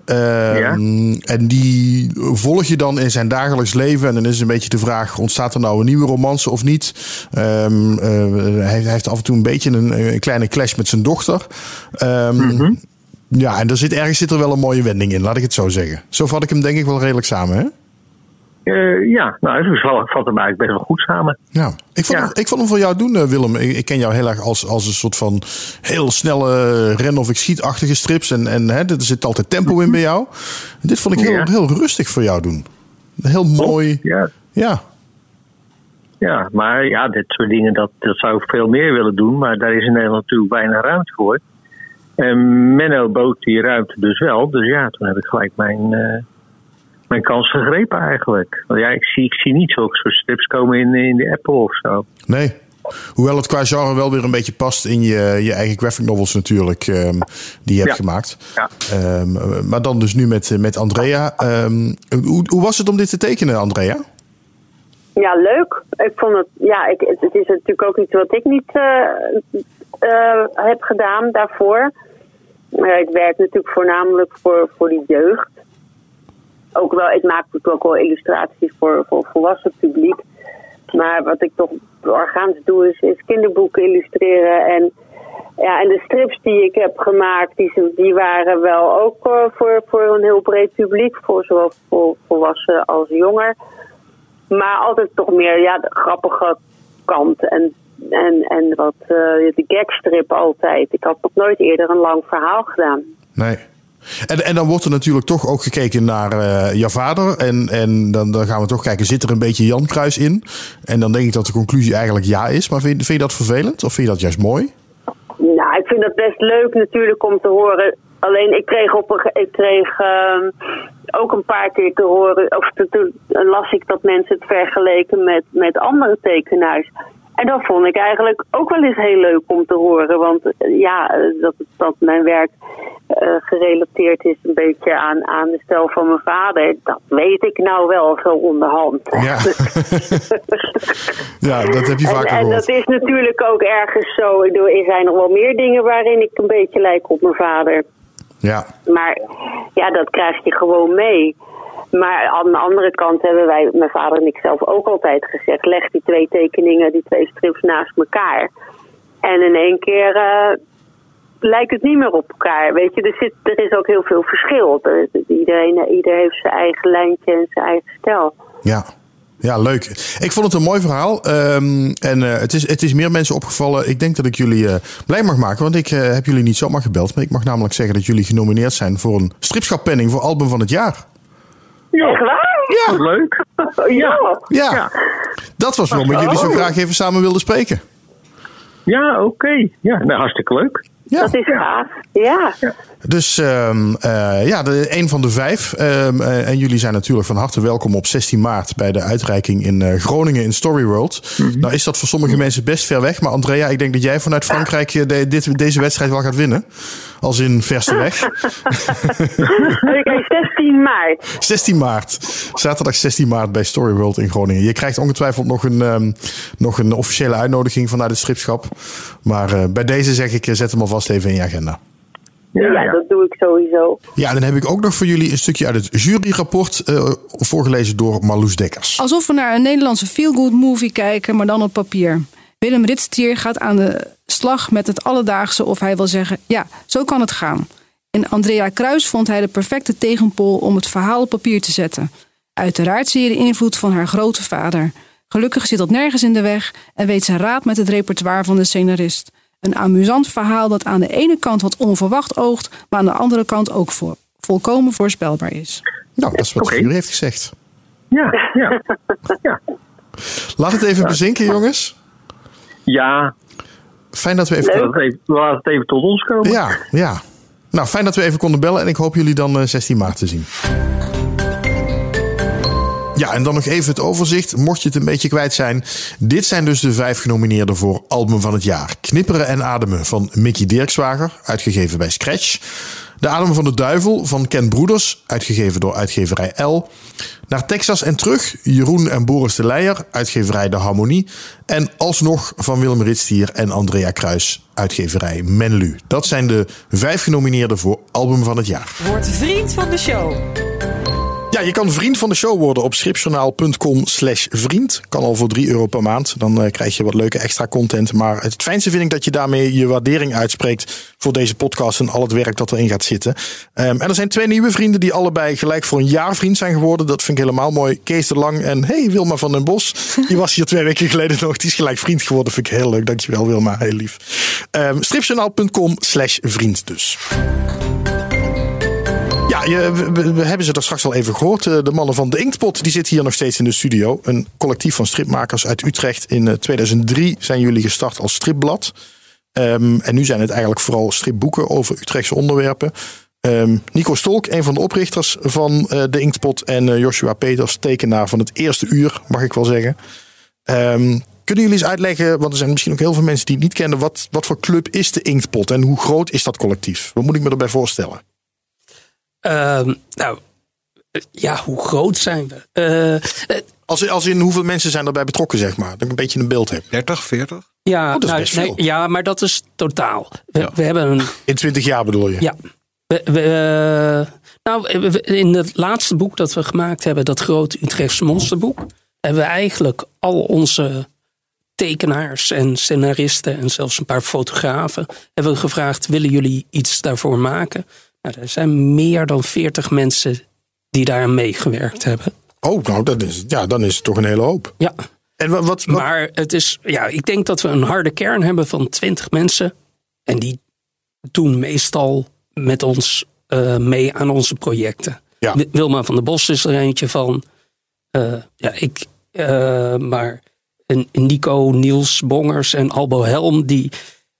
Ehm, En die volg je dan in zijn dagelijks leven. En dan is een beetje de vraag: ontstaat er nou een nieuwe romance of niet? Ehm, eh, hij, hij heeft af en toe een beetje een, een kleine clash met zijn dochter. Ehm, Ja, en er zit, ergens zit er wel een mooie wending in, laat ik het zo zeggen. Zo vat ik hem denk ik wel redelijk samen, hè? Eh, ja, nou, het valt, hem eigenlijk best wel goed samen. Ja, ik vond, hem, ik vond hem voor jou doen, eh, Willem. Ik, ik ken jou heel erg als, als een soort van heel snelle ren- of ik schietachtige strips. En, en hè, er zit altijd tempo in bij jou. Dit vond ik heel, Ja. heel rustig voor jou doen. Heel mooi. Ja. Ja. Ja, maar ja, dit soort dingen, dat, dat zou ik veel meer willen doen. Maar daar is in Nederland natuurlijk weinig ruimte voor. En Menno bood die ruimte dus wel. Dus ja, toen heb ik gelijk mijn, eh, mijn kans gegrepen eigenlijk. Want ja, ik zie, ik zie niet zulke soort strips komen in, in de Apple of zo. Nee. Hoewel het qua genre wel weer een beetje past in je, je eigen graphic novels natuurlijk, ehm, die je hebt Ja. gemaakt. Ja. Ehm, maar dan dus nu met, eh, met Andrea. Ehm, hoe, hoe was het om dit te tekenen, Andrea? Ja, leuk. Ik vond het, ja, ik, het, is natuurlijk ook iets wat ik niet eh, eh, heb gedaan daarvoor. Eh, ik werk natuurlijk voornamelijk voor, voor die jeugd. Ook wel, ik maak natuurlijk ook wel illustraties voor, voor volwassen publiek. Maar wat ik toch organisch doe, is, kinderboeken illustreren. En, ja, en de strips die ik heb gemaakt, die, die waren wel ook eh, voor, voor een heel breed publiek. Voor zowel voor volwassen als jonger. Maar altijd toch meer ja, de grappige kant en, en, en wat eh, de gagstrip altijd. Ik had nog nooit eerder een lang verhaal gedaan. Nee. En, en dan wordt er natuurlijk toch ook gekeken naar eh jouw vader. En, en dan, dan gaan we toch kijken, zit er een beetje Jan Kruis in? En dan denk ik dat de conclusie eigenlijk ja is. Maar vind, vind je dat vervelend of vind je dat juist mooi? Nou, ik vind dat best leuk natuurlijk om te horen. Alleen ik kreeg, op ik kreeg ehm, ook een paar keer te horen, of toen las ik dat mensen het vergeleken met, met andere tekenaars. En dat vond ik eigenlijk ook wel eens heel leuk om te horen. Want eh, ja, eh, dat, dat mijn werk eh, gerelateerd is een beetje aan, aan de stijl van mijn vader. Dat weet ik nou wel zo onderhand. Ja, ja dat heb je En, vaker en gehoord. dat is natuurlijk ook ergens zo. Ik bedoel, Er zijn nog wel meer dingen waarin ik een beetje lijk op mijn vader. Ja, Maar ja, dat krijg je gewoon mee. Maar aan de andere kant hebben wij, mijn vader en ik zelf ook altijd gezegd: leg die twee tekeningen, die twee strips naast elkaar. En in één keer eh, lijkt het niet meer op elkaar. Weet je, er, zit, er is ook heel veel verschil. Er- iedereen, ieder heeft zijn eigen lijntje en zijn eigen stijl. ja. Ja, leuk. Ik vond het een mooi verhaal. Ehm, en eh, het, is, het is meer mensen opgevallen. Ik denk dat ik jullie eh, blij mag maken. Want ik heb jullie niet zomaar gebeld. Maar ik mag namelijk zeggen dat jullie genomineerd zijn voor een stripschappenning voor album van het jaar. Echt waar? Ja. Wat leuk. Ja. Ja, dat was waarom ik jullie zo Oh. graag even samen wilde spreken. Ja, oké. Ja, nou, hartstikke leuk. Ja. Dat is gaaf. Ja. Dus ehm, eh, ja, de, een van de vijf. Ehm, eh, en jullie zijn natuurlijk van harte welkom op 16 maart bij de uitreiking in eh, Groningen in Story World. Nou is dat voor sommige mensen best ver weg. Maar Andrea, ik denk dat jij vanuit Frankrijk de- dit, deze wedstrijd wel gaat winnen. Als in verste weg. Oké, 16 maart. 16 maart. Zaterdag 16 maart bij Story World in Groningen. Je krijgt ongetwijfeld nog een, ehm, nog een officiële uitnodiging vanuit het stripschap. Maar eh, bij deze zeg ik, eh, zet hem alvast even in je agenda. Ja, dat doe ik sowieso. Ja, en dan heb ik ook nog voor jullie een stukje uit het juryrapport eh, voorgelezen door Marloes Dekkers. Alsof we naar een Nederlandse feel-good movie kijken, maar dan op papier. Willem Ritstier gaat aan de slag met het alledaagse of hij wil zeggen: ja, zo kan het gaan. In Andrea Kruis vond hij de perfecte tegenpol om het verhaal op papier te zetten. Uiteraard zie je de invloed van haar grote vader. Gelukkig zit dat nergens in de weg en weet ze raad met het repertoire van de scenarist. Een amusant verhaal dat aan de ene kant wat onverwacht oogt, maar aan de andere kant ook voor, volkomen voorspelbaar is. Nou, dat is wat de jury heeft gezegd. Ja, ja. ja. Laat het even bezinken, jongens. Ja. Fijn dat we even... Laat het even, laat het even tot ons komen. Ja, ja. Nou, fijn dat we even konden bellen en ik hoop jullie dan eh, 16 maart te zien. Ja, en dan nog even het overzicht. Mocht je het een beetje kwijt zijn. Dit zijn dus de vijf genomineerden voor Album van het Jaar. Knipperen en Ademen van Mickey Dirkswager, uitgegeven bij Scratch. De Adem van de Duivel van Ken Broeders, uitgegeven door uitgeverij L. Naar Texas en terug, Jeroen en Boris de Leijer, uitgeverij De Harmonie. En alsnog van Willem Ritstier en Andrea Kruis, uitgeverij Menlu. Dat zijn de vijf genomineerden voor Album van het Jaar. Word vriend van de show. Ja, je kan vriend van de show worden op schipjournaal.com slash vriend. Kan al voor 3 euro per maand. Dan uh, krijg je wat leuke extra content. Maar het fijnste vind ik dat je daarmee je waardering uitspreekt voor deze podcast en al het werk dat erin gaat zitten. Um, en er zijn twee nieuwe vrienden die allebei gelijk voor een jaar vriend zijn geworden. Dat vind ik helemaal mooi. Kees de Lang en hey Wilma van den Bos. Die was hier twee weken geleden nog. Die is gelijk vriend geworden. Vind ik heel leuk. Dankjewel Wilma. Heel lief. Um, stripjournaal.com slash vriend dus. Je, we, hebben ze er straks al even gehoord. De mannen van de Inktpot die zitten hier nog steeds in de studio. Een collectief van stripmakers uit Utrecht. In 2003 zijn jullie gestart als stripblad. Um, en nu zijn het eigenlijk vooral stripboeken over Utrechtse onderwerpen. Um, Nico Stolk, een van de oprichters van uh, de Inktpot. En Joshua Peters, tekenaar van het eerste uur, mag ik wel zeggen. Um, kunnen jullie eens uitleggen, want er zijn misschien ook heel veel mensen die het niet kennen. Wat, wat voor club is de Inktpot en hoe groot is dat collectief? Wat moet ik me erbij voorstellen? Uh, nou, ja, hoe groot zijn we? Uh, als, als in hoeveel mensen zijn erbij betrokken, zeg maar? Dat ik een beetje een beeld heb. 30, 40? Ja, oh, dat is nou, best nee, veel. ja, maar dat is totaal. We, Ja. we hebben een. In 20 jaar bedoel je? Ja. We, we, eh, nou, in het laatste boek dat we gemaakt hebben, dat grote Utrechtse monsterboek, hebben we eigenlijk al onze tekenaars en scenaristen en zelfs een paar fotografen hebben we gevraagd: willen jullie iets daarvoor maken? Nou, er zijn meer dan 40 mensen die daar aan meegewerkt hebben. Oh, nou, dat is, ja, dan is het toch een hele hoop. Ja. En wat, wat, wat- Maar het is, ja, ik denk dat we een harde kern hebben van 20 mensen. En die doen meestal met ons eh, mee aan onze projecten. Ja. Wilma van der Bos is er eentje van. Eh, ja, ik, eh, maar en Nico, Niels Bongers en Albo Helm, die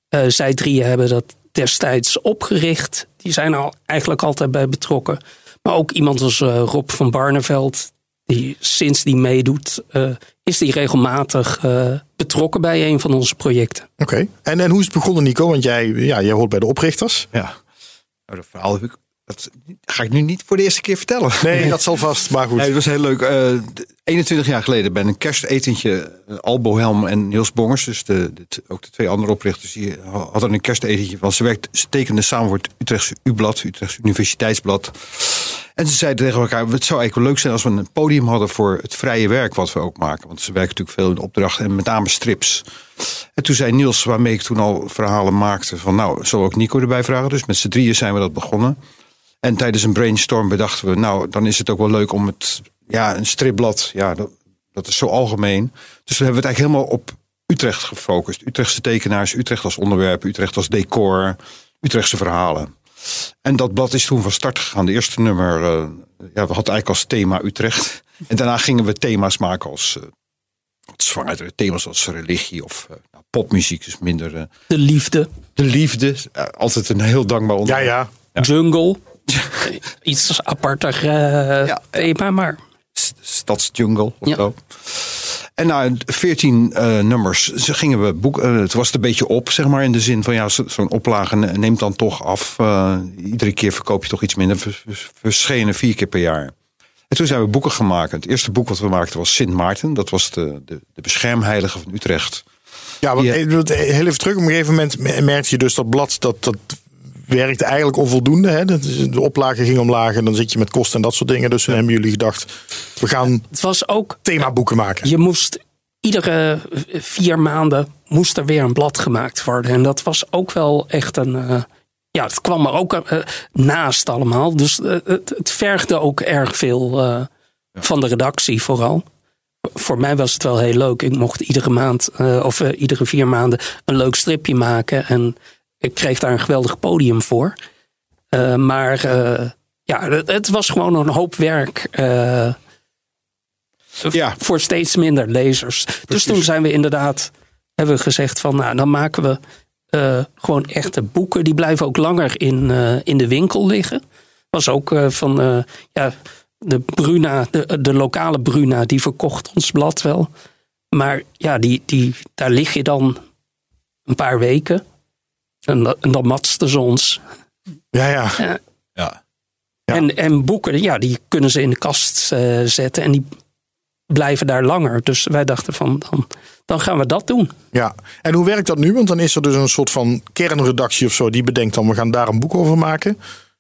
eh, zij drieën hebben dat destijds opgericht. Die zijn er al eigenlijk altijd bij betrokken. Maar ook iemand als eh, Rob van Barneveld, die sinds die meedoet, eh, is die regelmatig eh, betrokken bij een van onze projecten. Oké. En, en hoe is het begonnen, Nico? Want jij, ja, jij hoort bij de oprichters. Ja. Nou, dat verhaal heb ik. Dat ga ik nu niet voor de eerste keer vertellen. Nee, dat zal vast, maar goed. Nee, het was heel leuk. Eh, de- 21 jaar geleden bij een kerstetentje. eh, Albo Helm en Niels Bongers, dus de, ook de twee andere oprichters, die ha- hadden een kerstetentje. Want ze, werkt, ze tekenden samen voor het Utrechtse U-blad, Utrechtse Universiteitsblad. En ze zeiden tegen elkaar: Het zou eigenlijk wel leuk zijn als we een podium hadden voor het vrije werk wat we ook maken. Want ze werken natuurlijk veel in opdrachten en met name strips. En toen zei Niels, waarmee ik toen al verhalen maakte, van nou, zullen we ook Nico erbij vragen? Dus met z'n drieën zijn we dat begonnen. En tijdens een brainstorm bedachten we, nou, dan is het ook wel leuk om het, ja, een stripblad, ja, dat, dat is zo algemeen. Dus we hebben het eigenlijk helemaal op Utrecht gefocust. Utrechtse tekenaars, Utrecht als onderwerp, Utrecht als decor, Utrechtse verhalen. En dat blad is toen van start gegaan. De eerste nummer, eh, ja, we hadden eigenlijk als thema Utrecht. En daarna gingen we thema's maken als eh, wat zwangere thema's als religie of eh, nou, popmuziek, dus minder eh, De liefde, de liefde. Eh, altijd een heel dankbaar Ja, onderwerp. ja. jungle, iets aparter eh, Ja. thema, maar stadsjungle of Ja. zo. En na 14 eh, nummers ze gingen we boek. eh, het was het een beetje op, zeg maar, in de zin van ja, zo- zo'n oplage ne- neemt dan toch af. Eh, iedere keer verkoop je toch iets minder. Verschenen vier keer per jaar. En toen zijn we boeken gemaakt. Het eerste boek wat we maakten was Sint Maarten. Dat was de, de, de beschermheilige van Utrecht. Ja, want Ja. eh, eh, heel even terug. Op een gegeven moment me- merkte je dus dat blad dat, dat werkte eigenlijk onvoldoende. Hè? Dat is- De oplage ging omlaag en dan zit je met kosten en dat soort dingen. Dus toen hebben jullie gedacht, we gaan het was ook themaboeken maken. je moest iedere vier maanden moest er weer een blad gemaakt worden. En dat was ook wel echt een. eh, ja, het kwam er ook eh, naast allemaal. Dus eh, het, het vergde ook erg veel eh, van de redactie vooral. Voor mij was het wel heel leuk. Ik mocht iedere maand eh, of iedere vier maanden een leuk stripje maken. En ik kreeg daar een geweldig podium voor. Eh, maar eh, ja, het, het was gewoon een hoop werk. eh, Ja. voor steeds minder lezers. Dus toen zijn we inderdaad, hebben we gezegd van nou, dan maken we gewoon echte boeken. Die blijven ook langer in, in de winkel liggen. Was ook van, ja, de Bruna, de, de lokale Bruna, die verkocht ons blad wel. Maar ja, die, die, daar lig je dan een paar weken. En, da- en dan matsten ze ons. Ja, ja. Ja. Ja. En, en boeken, ja, die kunnen ze in de kast eh, zetten. En die blijven daar langer. Dus wij dachten van, dan, dan gaan we dat doen. Ja, en hoe werkt dat nu? Want dan is er dus een soort van kernredactie of zo die bedenkt dan we gaan daar een boek over maken.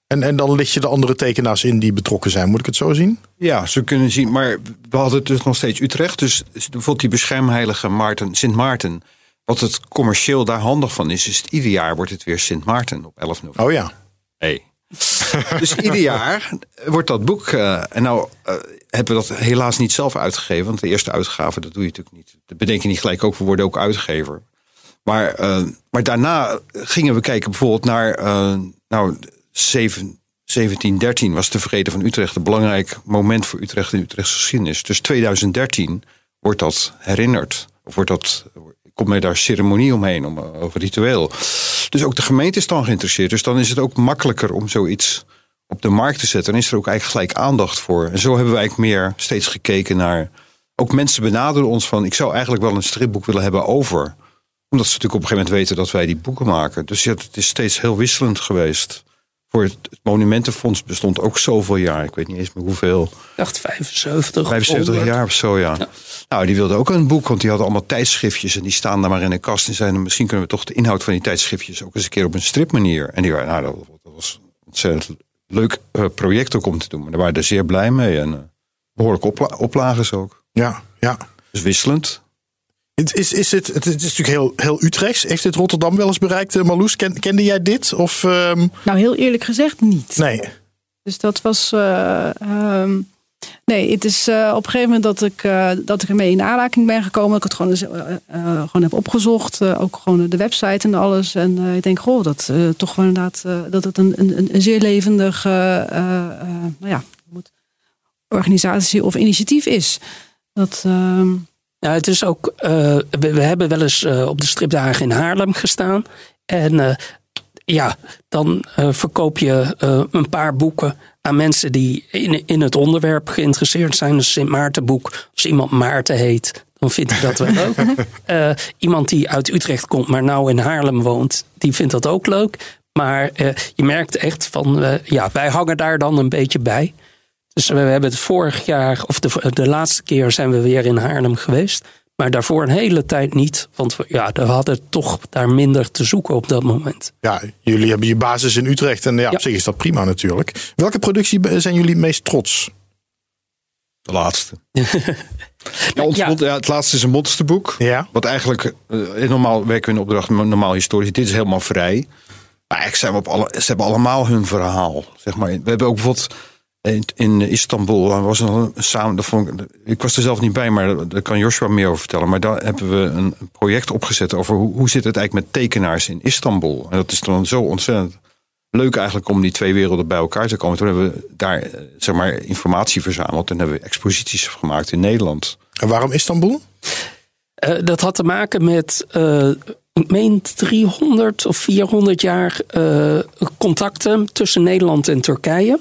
En, en dan licht je de andere tekenaars in die betrokken zijn. Moet ik het zo zien? Ja, ze kunnen zien. Maar we hadden dus nog steeds Utrecht. Dus bijvoorbeeld die beschermheilige Maarten, Sint Maarten. Wat het commercieel daar handig van is, is het ieder jaar wordt het weer Sint Maarten op 11 november. Oh ja. Hey. dus ieder jaar wordt dat boek. eh, en nou eh, hebben we dat helaas niet zelf uitgegeven. Want de eerste uitgave, dat doe je natuurlijk niet. Dat bedenk je niet gelijk ook. We worden ook uitgever. Maar, eh, maar daarna gingen we kijken bijvoorbeeld naar. nou, zeven- 1713 was de Vrede van Utrecht een belangrijk moment voor Utrecht in Utrechtse geschiedenis. Dus 2013 wordt dat herinnerd. Of wordt dat, komt mij daar ceremonie omheen, om, eh, over ritueel. Dus ook de gemeente is dan geïnteresseerd. Dus dan is het ook makkelijker om zoiets op de markt te zetten. Dan is er ook eigenlijk gelijk aandacht voor. En zo hebben wij eigenlijk meer steeds gekeken naar. Ook mensen benaderen ons van: ik zou eigenlijk wel een stripboek willen hebben over. Omdat ze natuurlijk op een gegeven moment weten dat wij die boeken maken. Dus het is steeds heel wisselend geweest. Voor het, Monumentenfonds bestond ook zoveel jaar. Ik weet niet eens meer hoeveel. Ik dacht 75. 75 100. jaar of zo, ja. Nou, die wilden ook een boek, want die hadden allemaal tijdschriftjes. En die staan daar maar in een kast. En zeiden, misschien kunnen we toch de inhoud van die tijdschriftjes ook eens een keer op een stripmanier. En die waren, nou, dat, dat was een ontzettend leuk eh, project ook om te doen. Maar daar waren er zeer blij mee. En eh, behoorlijk opla oplages ook. Ja, ja. Dus wisselend. Het is, is het, het is natuurlijk heel, heel Utrechts. Heeft dit Rotterdam wel eens bereikt, eh, Marloes? Ken, kende jij dit? Of, ehm, Nou, heel eerlijk gezegd niet. nee. Dus dat was. ehm, nee, het is eh, op een gegeven moment dat ik, dat ik ermee in aanraking ben gekomen. Dat ik het gewoon, eens, gewoon heb opgezocht. ook gewoon de website en alles. En ik denk, goh, dat toch wel inderdaad. dat het een, een, een zeer levendig. nou ja, moet- organisatie of initiatief is. Dat. Ja, het is ook. eh, we, we hebben wel eens eh, op de stripdagen in Haarlem gestaan. En eh, ja, dan verkoop je een paar boeken aan mensen die in, in het onderwerp geïnteresseerd zijn. Een Sint Maartenboek. Als iemand Maarten heet, dan vindt hij dat wel leuk. Iemand die uit Utrecht komt, maar nou in Haarlem woont, die vindt dat ook leuk. Maar je merkt echt van, ja, wij hangen daar dan een beetje bij. Dus we hebben het vorig jaar, of de, de laatste keer zijn we weer in Haarlem geweest. Maar daarvoor een hele tijd niet. Want we, ja, we hadden toch daar minder te zoeken op dat moment. Ja, jullie hebben je basis in Utrecht. En ja, op zich is dat prima natuurlijk. Welke productie zijn jullie het meest trots? De laatste. Ja, ons Ja. mond- ja, het laatste is een monsterboek. Ja. Wat eigenlijk, eh, normaal werken we in opdracht normaal historisch. Dit is helemaal vrij. Maar eigenlijk zijn we op alle, ze hebben allemaal hun verhaal. Zeg maar. We hebben ook bijvoorbeeld in, in Istanbul er was een, samen. Dat vond ik, ik was er zelf niet bij, maar daar- kan Joshua meer over vertellen. Maar daar hebben we een, project opgezet over hoe, hoe zit het eigenlijk met tekenaars in Istanbul. En dat is dan zo ontzettend leuk eigenlijk om die twee werelden bij elkaar te komen. Toen hebben we daar eh, zeg maar informatie verzameld en hebben we exposities gemaakt in Nederland. En waarom Istanbul? Eh, dat had te maken met, eh, ik meen 300 of 400 jaar eh, contacten tussen Nederland en Turkije.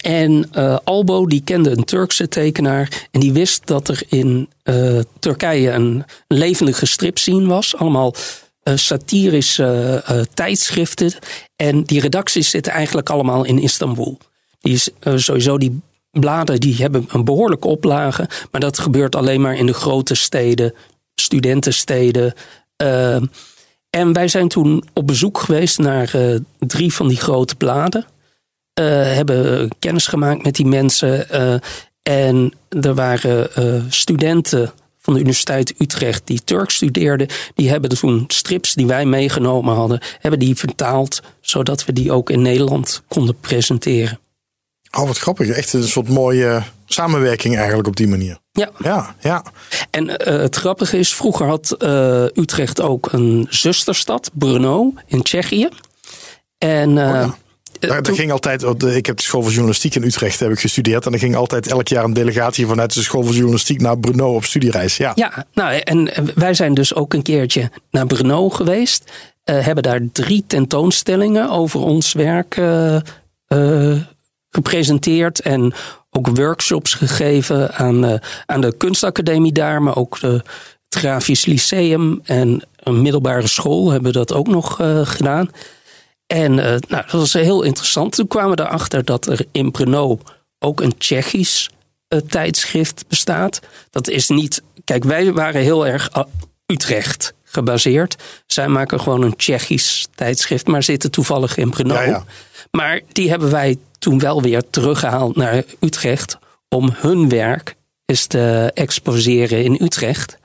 En eh, Albo die kende een Turkse tekenaar en die wist dat er in eh, Turkije een levendige stripscene was. Allemaal eh, satirische tijdschriften. En die redacties zitten eigenlijk allemaal in Istanbul. Die is sowieso die bladen die hebben een behoorlijke oplage, maar dat gebeurt alleen maar in de grote steden, studentensteden. Eh, en wij zijn toen op bezoek geweest naar drie van die grote bladen. Eh, hebben kennis gemaakt met die mensen. eh, en er waren eh, studenten van de Universiteit Utrecht die Turks studeerden. Die hebben toen strips die wij meegenomen hadden, hebben die vertaald, zodat we die ook in Nederland konden presenteren. Oh, wat grappig. Echt een soort mooie samenwerking eigenlijk op die manier. Ja. Ja, ja. En eh, het grappige is, vroeger had eh, Utrecht ook een zusterstad, Brno, in Tsjechië. En eh, Daar, daar toen- ging altijd, eh, ik heb de school van journalistiek in Utrecht heb ik gestudeerd. En er ging altijd elk jaar een delegatie vanuit de school van journalistiek naar Brno op studiereis. Ja. Ja, nou, en wij zijn dus ook een keertje naar Brno geweest. eh, hebben daar drie tentoonstellingen over ons werk eh, eh, gepresenteerd. En ook workshops gegeven aan, eh, aan de kunstacademie daar, maar ook de, het Grafisch Lyceum en een middelbare school hebben dat ook nog eh, gedaan. En eh, nou, dat was heel interessant. Toen kwamen we erachter dat er in Brno ook een Tsjechisch eh, tijdschrift bestaat. Dat is niet. Kijk, wij waren heel erg Utrecht gebaseerd. Zij maken gewoon een Tsjechisch tijdschrift, maar zitten toevallig in Brno. Ja, ja. Maar die hebben wij toen wel weer teruggehaald naar Utrecht om hun werk eens te exposeren in Utrecht.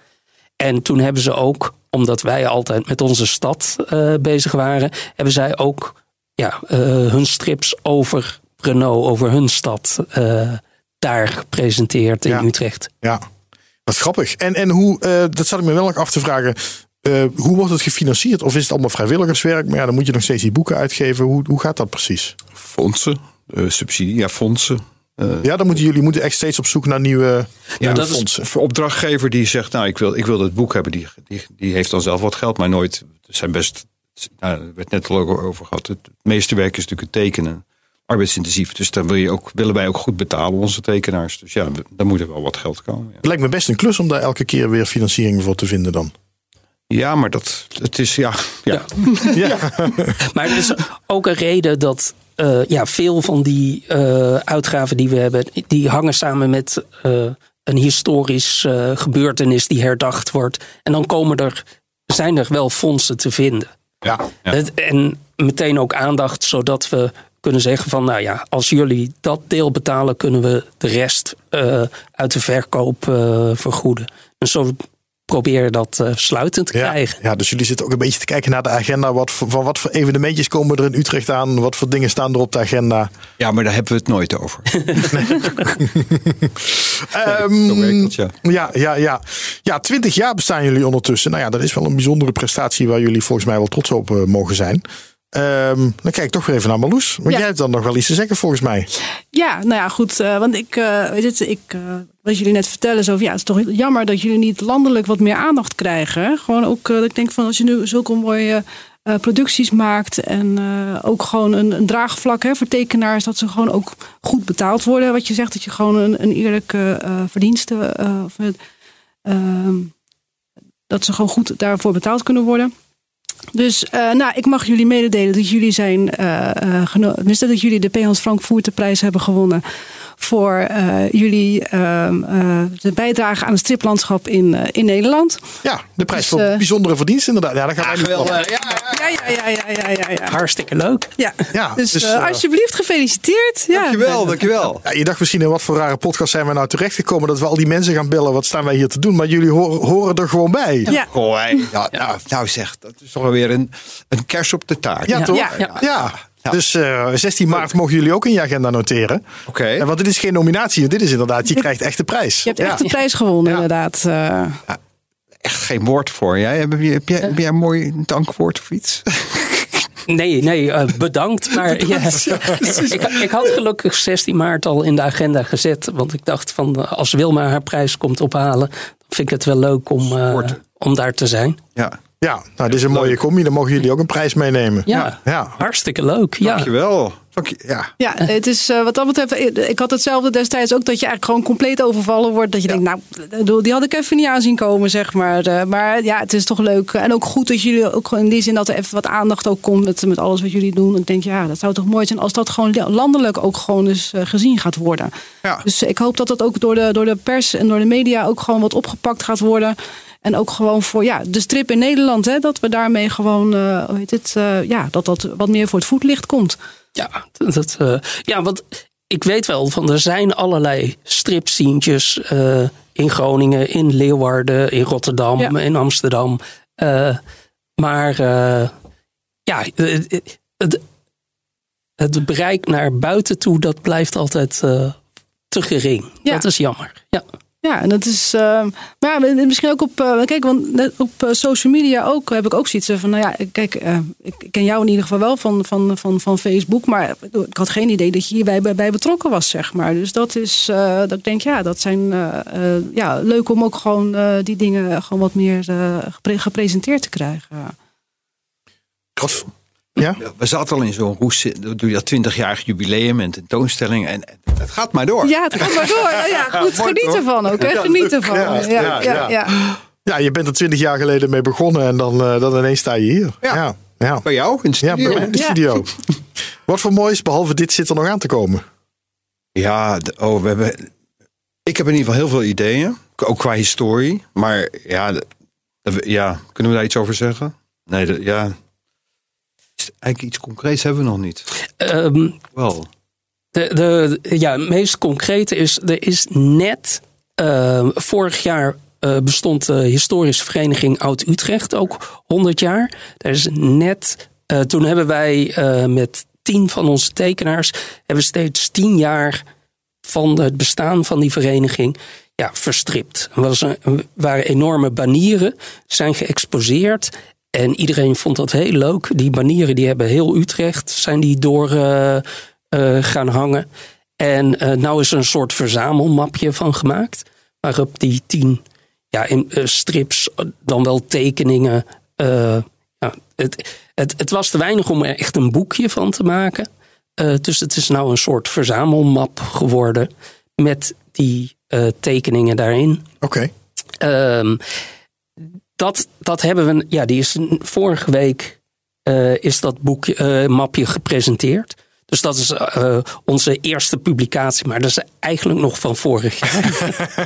En toen hebben ze ook, omdat wij altijd met onze stad eh, bezig waren, hebben zij ook ja, eh, hun strips over Renault, over hun stad, eh, daar gepresenteerd in Ja. Utrecht. Ja, wat grappig. En, en hoe, eh, dat zat ik me wel nog af te vragen. eh, hoe wordt het gefinancierd? Of is het allemaal vrijwilligerswerk? Maar ja, dan moet je nog steeds die boeken uitgeven. Hoe, hoe gaat dat precies? Fondsen, eh, subsidie, ja, fondsen. Ja, dan moeten jullie moeten echt steeds op zoek naar nieuwe, Ja, nieuwe dat fondsen. is opdrachtgever die zegt, nou, ik wil, ik wil dat boek hebben. Die, die, die heeft dan zelf wat geld, maar nooit. Het zijn best, nou, er werd net al over gehad. Het meeste werk is natuurlijk het tekenen. Arbeidsintensief. Dus daar wil je ook, willen wij ook goed betalen, onze tekenaars. Dus ja, daar moet er wel wat geld komen. Ja, Het lijkt me best een klus om daar elke keer weer financiering voor te vinden dan. ja maar dat, het is, ja, ja. Ja, Maar er is ook een reden dat eh, ja, veel van die eh, uitgaven die we hebben, die hangen samen met eh, een historisch gebeurtenis die herdacht wordt. En dan komen er, zijn er wel fondsen te vinden. ja. Ja. Het- en meteen ook aandacht, zodat we kunnen zeggen van, nou ja, als jullie dat deel betalen, kunnen we de rest uit de verkoop vergoeden. En zo probeer dat eh, sluitend te Ja, krijgen. ja, dus jullie zitten ook een beetje te kijken naar de agenda. Wat voor, van wat voor evenementjes komen er in Utrecht aan? Wat voor dingen staan er op de agenda? ja, maar daar hebben we het nooit over. Ehm, werkt dat, ja. Ja, ja, ja. Ja, 20 jaar bestaan jullie ondertussen. Nou ja, dat is wel een bijzondere prestatie waar jullie volgens mij wel trots op eh, mogen zijn. Ehm, dan kijk ik toch weer even naar Marloes. Want Ja. jij hebt dan nog wel iets te zeggen volgens mij. Ja, nou ja, goed. eh, want ik, eh, ik, eh, wat jullie net vertellen, zo ja, het is toch jammer dat jullie niet landelijk wat meer aandacht krijgen. Gewoon ook, ik denk van als je nu zulke mooie producties maakt en ook gewoon een, een draagvlak hè, voor tekenaars, dat ze gewoon ook goed betaald worden. Wat je zegt, dat je gewoon een, een eerlijke verdienste, of ehm, dat ze gewoon goed daarvoor betaald kunnen worden. Dus eh, nou, ik mag jullie mededelen dat jullie zijn tenminste, dat jullie de P. Hans Frank hebben gewonnen voor eh, jullie ehm, eh, de bijdrage aan het striplandschap in, eh, in Nederland. Ja, de prijs Dus, voor bijzondere verdiensten inderdaad. Ja, dat gaan wij wel, ja, Ja, ja, ja, ja, ja. Hartstikke leuk. ja. Ja, dus dus, alsjeblieft gefeliciteerd. Ja. Dankjewel, dankjewel. Ja, je dacht misschien in wat voor rare podcast zijn we nou terechtgekomen dat we al die mensen gaan bellen. Wat staan wij hier te doen? Maar jullie horen, horen er gewoon bij. Ja. Goh, nou, nou zeg, dat is toch wel weer een, een kers op de taart. Ja, Ja. toch? Ja. Ja. Dus eh, 16 maart mogen jullie ook in je agenda noteren. Oké. Want dit is geen nominatie, dit is inderdaad, je krijgt echt de prijs. Je hebt echt de prijs gewonnen, Ja. inderdaad. eh. Echt geen woord voor. Jij, heb, je, heb, jij, heb jij een mooi dankwoord of iets? Nee, nee, eh, bedankt. Maar ja, ik, ik had gelukkig 16 maart al in de agenda gezet. Want ik dacht van eh, als Wilma haar prijs komt ophalen, dan vind ik het wel leuk om, eh, om daar te zijn. Ja, Ja, nou, dit is een mooie combi. Dan mogen jullie ook een prijs meenemen. Ja, Ja. hartstikke leuk. Ja. dankjewel. Dank je, ja. Ja, het is eh, wat dat betreft. eh, Ik had hetzelfde destijds ook dat je eigenlijk gewoon compleet overvallen wordt. Dat je denkt, nou, die had ik even niet aanzien komen, zeg maar. Eh, Maar ja, het is toch leuk. En ook goed dat jullie ook gewoon in die zin dat er even wat aandacht ook komt met, met alles wat jullie doen. Ik denk, ja, dat zou toch mooi zijn als dat gewoon landelijk ook gewoon eens eh, gezien gaat worden. Ja. Dus ik hoop dat dat ook door de, door de pers en door de media ook gewoon wat opgepakt gaat worden. En ook gewoon voor ja, de strip in Nederland, hè, dat we daarmee gewoon, eh, hoe heet het, eh, ja, dat dat wat meer voor het voetlicht komt. Ja, dat, eh, ja, want ik weet wel van er zijn allerlei stripscientjes in Groningen, in Leeuwarden, in Rotterdam, Ja. in Amsterdam. Maar ja, het, het, het bereik naar buiten toe, dat blijft altijd te gering. Ja. Dat is jammer. Ja. Ja, en dat is. eh, maar misschien ook op. eh, kijk, want op eh, social media ook heb ik ook zoiets van. Nou ja, kijk, eh, ik ken jou in ieder geval wel van, van, van, van Facebook. Maar ik had geen idee dat je hierbij bij, bij betrokken was, zeg maar. Dus dat is. eh, dat ik denk, ja, dat zijn. eh, eh, ja, leuk om ook gewoon eh, die dingen gewoon wat meer eh, gepre- gepresenteerd te krijgen. Wat, Ja? We zaten al in zo'n roes, doe je dat 20-jarig jubileum en tentoonstelling. En het gaat maar door. Ja, het gaat maar door. Ja, ja, goed, mooi, geniet ervan ook. Hè? Ja, Geniet ervan. Ja, Ja, ja, ja, ja. ja, Ja, je bent er twintig jaar geleden mee begonnen en dan, eh, dan ineens sta je hier. Ja. ja. Bij jou in de Ja, studio. bij mij in de Ja. studio. Wat voor moois, behalve dit, zit er nog aan te komen? Ja, oh, we hebben. Ik heb in ieder geval heel veel ideeën. Ook qua historie. Maar ja, ja kunnen we daar iets over zeggen? Nee, de- ja. Eigenlijk iets concreets hebben we nog niet. Ehm, Wel. De, de, ja, het meest concrete is, er is net, eh, vorig jaar eh, bestond de historische vereniging Oud-Utrecht ook 100 jaar. Daar is net, eh, toen hebben wij eh, met tien van onze tekenaars, hebben we steeds tien jaar van het bestaan van die vereniging ja, verstript. Er er waren enorme banieren, zijn geëxposeerd. En iedereen vond dat heel leuk. Die banieren die hebben heel Utrecht, zijn die door eh, eh, gaan hangen. En eh nou is er een soort verzamelmapje van gemaakt. Waarop die tien ja, in, strips, dan wel tekeningen. ja, het, het, het was te weinig om er echt een boekje van te maken. Dus het is nou een soort verzamelmap geworden. Met die tekeningen daarin. Oké. Ehm, dat, dat hebben we, ja, die is vorige week eh, is dat boekje, eh, mapje gepresenteerd. Dus dat is eh, onze eerste publicatie, maar dat is eigenlijk nog van vorig jaar.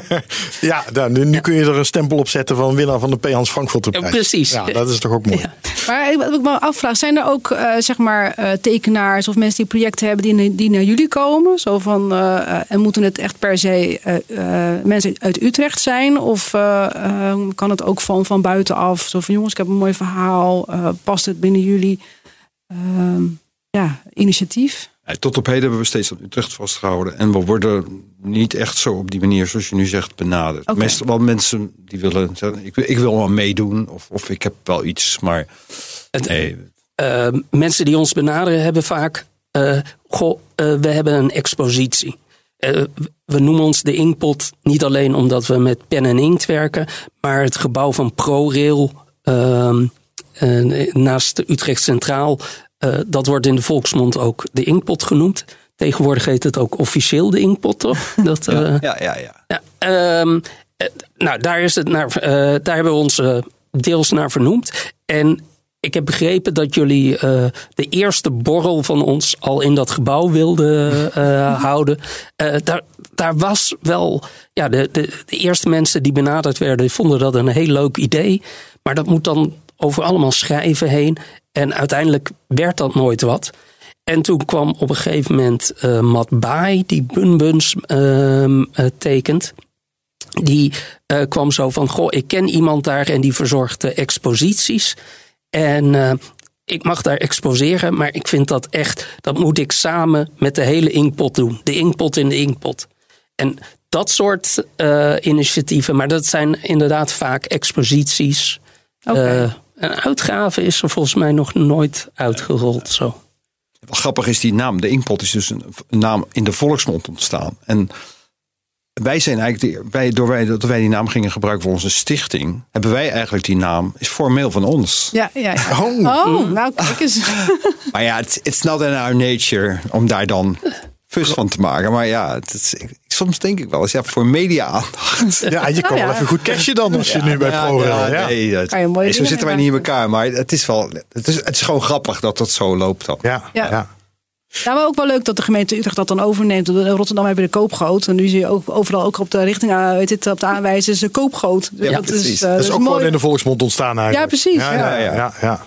Ja, dan, nu, nu kun je er een stempel op zetten van winnaar van de P. Hans Frankfurter prijs. Ja, precies. Ja, dat is toch ook mooi. Maar ik- wat ik me afvraag, zijn er ook eh, zeg maar eh, tekenaars of mensen die projecten hebben die, die naar jullie komen? Zo van, en moeten het echt per se eh, eh, mensen uit Utrecht zijn? Of kan het ook van, van buitenaf? Zo van, jongens, ik heb een mooi verhaal. eh, past het binnen jullie ehm, ja, initiatief? Ja, Tot op heden hebben we steeds aan Utrecht vastgehouden. En we worden niet echt zo op die manier, zoals je nu zegt, benaderd. Meestal wel mensen die willen zeggen, ik, wil- ik wil wel meedoen. Of, of ik heb wel iets, maar nee. Eh, mensen die ons benaderen hebben vaak, eh, goh, eh, we hebben een expositie. Eh, we noemen ons de Inkpot niet alleen omdat we met pen en inkt werken, maar het gebouw van ProRail ehm, eh, naast de Utrecht Centraal, eh, dat wordt in de volksmond ook de Inkpot genoemd. Tegenwoordig heet het ook officieel de Inkpot, toch? Dat, eh, ja, ja, ja. ja, ehm, eh, nou, daar, is het naar, daar hebben we ons deels naar vernoemd. En ik heb begrepen dat jullie de eerste borrel van ons al in dat gebouw wilden houden. Daar, daar was wel, ja, de, de, de eerste mensen die benaderd werden, vonden dat een heel leuk idee. Maar dat moet dan over allemaal schrijven heen. En uiteindelijk werd dat nooit wat. En toen kwam op een gegeven moment eh Matt Baai, die Bunbuns ehm, eh, tekent. Die eh, kwam zo van, goh, ik ken iemand daar en die verzorgt eh, exposities. En ik mag daar exposeren, maar ik vind dat echt, dat moet ik samen met de hele inkpot doen. De inkpot in de inkpot. En dat soort initiatieven, maar dat zijn inderdaad vaak exposities. Oké. Een uitgave is er volgens mij nog nooit uitgerold zo. Wat grappig is die naam. De Inkpot is dus een, naam in de volksmond ontstaan. En wij zijn eigenlijk, de, wij, door wij, dat wij die naam gingen gebruiken voor onze stichting, hebben wij eigenlijk die naam, is formeel van ons. Ja, ja, ja. Oh. Oh, nou kijk eens. Maar ja, it's, it's not in our nature om daar dan fus van te maken. Maar ja, het is, soms denk ik wel eens, ja, voor media aandacht. Ja, je kan Oh, ja. wel even goed cashen dan als je nu bij ja, ProRail... ja, Ja, nee, dat- Kan je mooie nee, zo zitten wij niet in elkaar. Maar het is wel, het is, het is gewoon grappig dat dat zo loopt dan. ja, Ja. ja. Ja, maar ook wel leuk dat de gemeente Utrecht dat dan overneemt. In Rotterdam hebben we de koopgoot. En nu zie je ook overal ook op de richting aan, weet het, op de aanwijzen is de koopgoot. Dus Ja, dat precies. Is, eh, Dat is ook mooi. gewoon in de volksmond ontstaan eigenlijk. Ja, precies, Ja, ja. ja, ja. ja, ja.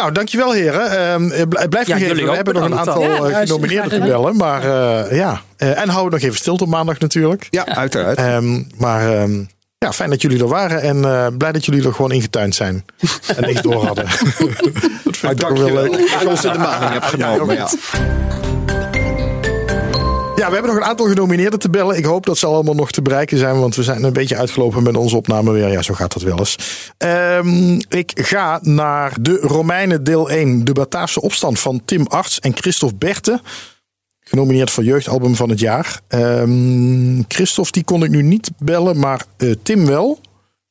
Nou, dankjewel heren. Ehm, eh, bl- blijf Ja, nog even. We hebben nog een aantal al. eh, Ja, nou, genomineerden te bellen. Maar eh, ja, Eh, en houden nog even stilte op maandag natuurlijk. Ja, uiteraard. Ehm, maar ehm, ja, fijn dat jullie er waren. En eh, blij dat jullie er gewoon ingetuind zijn. en niks door hadden. dat vind ik wel je wel leuk. dat je ons in de maling hebt genomen. Ja, Ja, we hebben nog een aantal genomineerden te bellen. Ik hoop dat ze allemaal nog te bereiken zijn, want we zijn een beetje uitgelopen met onze opname weer. Ja, zo gaat dat wel eens. Ehm, ik ga naar de Romeinen deel 1, de Bataafse opstand van Tim Arts en Christophe Berten. Genomineerd voor jeugdalbum van het jaar. Ehm Christophe, die kon ik nu niet bellen, maar eh, Tim wel.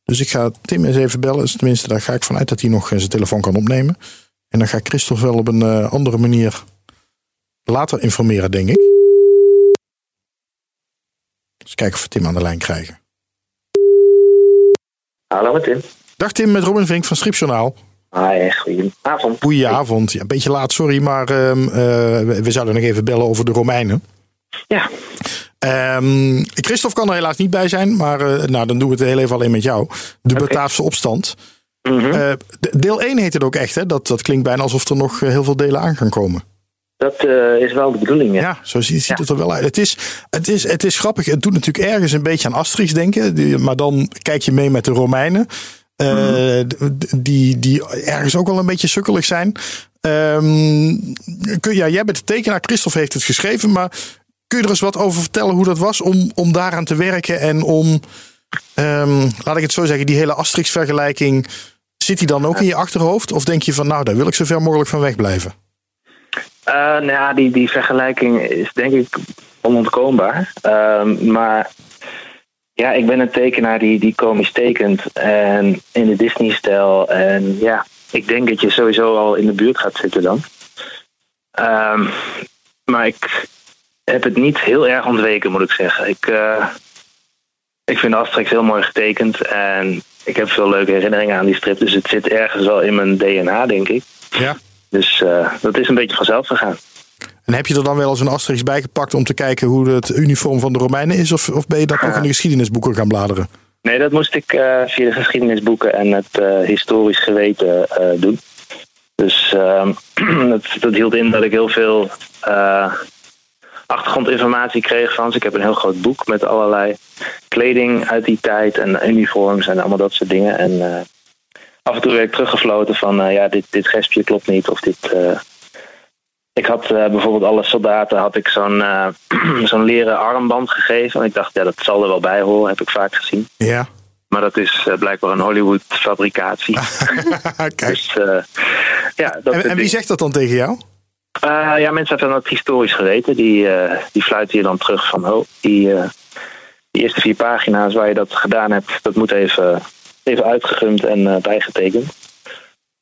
Dus ik ga Tim eens even bellen. Dus tenminste, daar ga ik vanuit dat hij nog eh, zijn telefoon kan opnemen. En dan gaat Christophe wel op een eh, andere manier later informeren, denk ik. Eens kijken of we Tim aan de lijn krijgen. Hallo met Tim. Dag Tim, met Robin Vink van Stripjournaal. Hi, goedenavond. Goedenavond. Ja, een beetje laat, sorry, maar ehm, eh, we, zouden nog even bellen over de Romeinen. Ja. Ehm, Christophe kan er helaas niet bij zijn, maar eh, nou, dan doen we het heel even alleen met jou. De Bataafse opstand. Eh, de- deel 1 heet het ook echt, hè? Dat, dat klinkt bijna alsof er nog eh, heel veel delen aan gaan komen. Dat eh, is wel de bedoeling, ja. Ja, zo ziet, ziet het er wel uit. Het is, het, is, het is grappig. Het doet natuurlijk ergens een beetje aan Asterix denken. Maar dan kijk je mee met de Romeinen. eh, d- die, die ergens ook wel een beetje sukkelig zijn. Ehm, kun, ja, jij bent de tekenaar. Christophe heeft het geschreven. Maar kun je er eens wat over vertellen hoe dat was om, om daaraan te werken? En om, ehm, laat ik het zo zeggen, die hele Asterix-vergelijking. Zit die dan ook in je achterhoofd? Of denk je van, nou, daar wil ik zo ver mogelijk van wegblijven? Eh, nou ja, die, die vergelijking is denk ik onontkoombaar. Ehm, maar ja, ik ben een tekenaar die, die komisch tekent. En in de Disney-stijl. En ja, ik denk dat je sowieso al in de buurt gaat zitten dan. Ehm, maar ik heb het niet heel erg ontweken, moet ik zeggen. Ik, eh, ik vind Asterix heel mooi getekend. En ik heb veel leuke herinneringen aan die strip. Dus het zit ergens wel in mijn DNA, denk ik. Ja. Dus eh, dat is een beetje vanzelf gegaan. En heb je er dan wel eens een Asterix bijgepakt om te kijken hoe het uniform van de Romeinen is? Of, of ben je dat ook in de geschiedenisboeken gaan bladeren? Nee, dat moest ik eh, via de geschiedenisboeken en het eh, historisch geweten doen. Dus ehm, dat, dat hield in dat ik heel veel achtergrondinformatie kreeg van ze. Ik heb een heel groot boek met allerlei kleding uit die tijd en uniforms en allemaal dat soort dingen. En af en toe werd ik teruggefloten van eh, ja, dit, dit gespje klopt niet of dit... eh, ik had eh, bijvoorbeeld alle soldaten had ik zo'n zo'n leren armband gegeven. En ik dacht, ja, dat zal er wel bij horen, heb ik vaak gezien. Ja. Maar dat is blijkbaar een Hollywood fabricatie. dus, eh, ja, dat En, en wie zegt dat dan tegen jou? Ja, mensen hebben dat historisch geweten. Die, eh, die fluiten je dan terug van, oh, die, die eerste vier pagina's waar je dat gedaan hebt, dat moet even, even uitgegumd en eh, bijgetekend.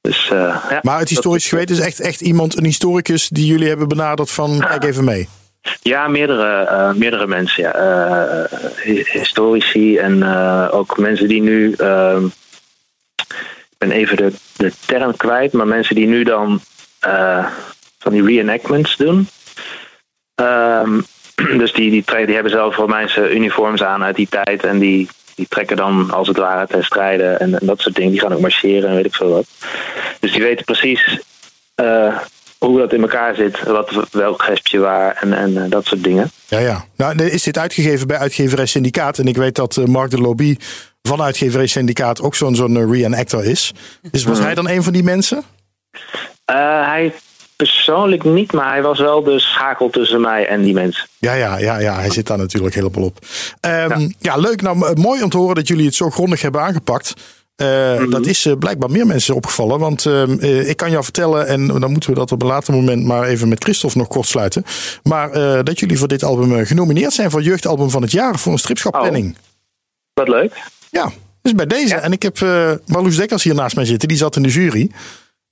Dus, eh, ja, Maar het historisch geweten is echt, echt iemand, een historicus die jullie hebben benaderd van kijk even mee. Ja, meerdere, eh, meerdere mensen. Ja. Eh, hi- historici en eh, ook mensen die nu. ehm, ik ben even de, de term kwijt, maar mensen die nu dan eh, van die reenactments doen. Ehm, dus die, die, die hebben zelf Romeinse uniforms aan uit die tijd en die, die trekken dan als het ware ten strijde en, en dat soort dingen. Die gaan ook marcheren en weet ik veel wat. Dus die weten precies eh, hoe dat in elkaar zit, wat, welk gespje waar en, en eh, dat soort dingen. Ja, ja. Nou, is dit uitgegeven bij uitgeverij Syndicaat. En ik weet dat eh, Mark de Lobby van uitgeverij Syndicaat ook zo'n zo'n reenactor is. Dus was hij dan een van die mensen? Hij persoonlijk niet, maar hij was wel de schakel tussen mij en die mensen. Ja, ja, ja, ja, hij zit daar natuurlijk helemaal op. Ehm, ja. leuk. Nou, m- mooi om te horen dat jullie het zo grondig hebben aangepakt. Eh, Dat is eh, blijkbaar meer mensen opgevallen. Want ehm, eh, ik kan jou vertellen, en dan moeten we dat op een later moment maar even met Christophe nog kort sluiten. Maar eh, dat jullie voor dit album eh, genomineerd zijn voor jeugdalbum van het jaar voor een stripschapplanning. Wat leuk. Ja, dus bij deze. En ik heb eh Marloes Dekkers hier naast mij zitten, die zat in de jury.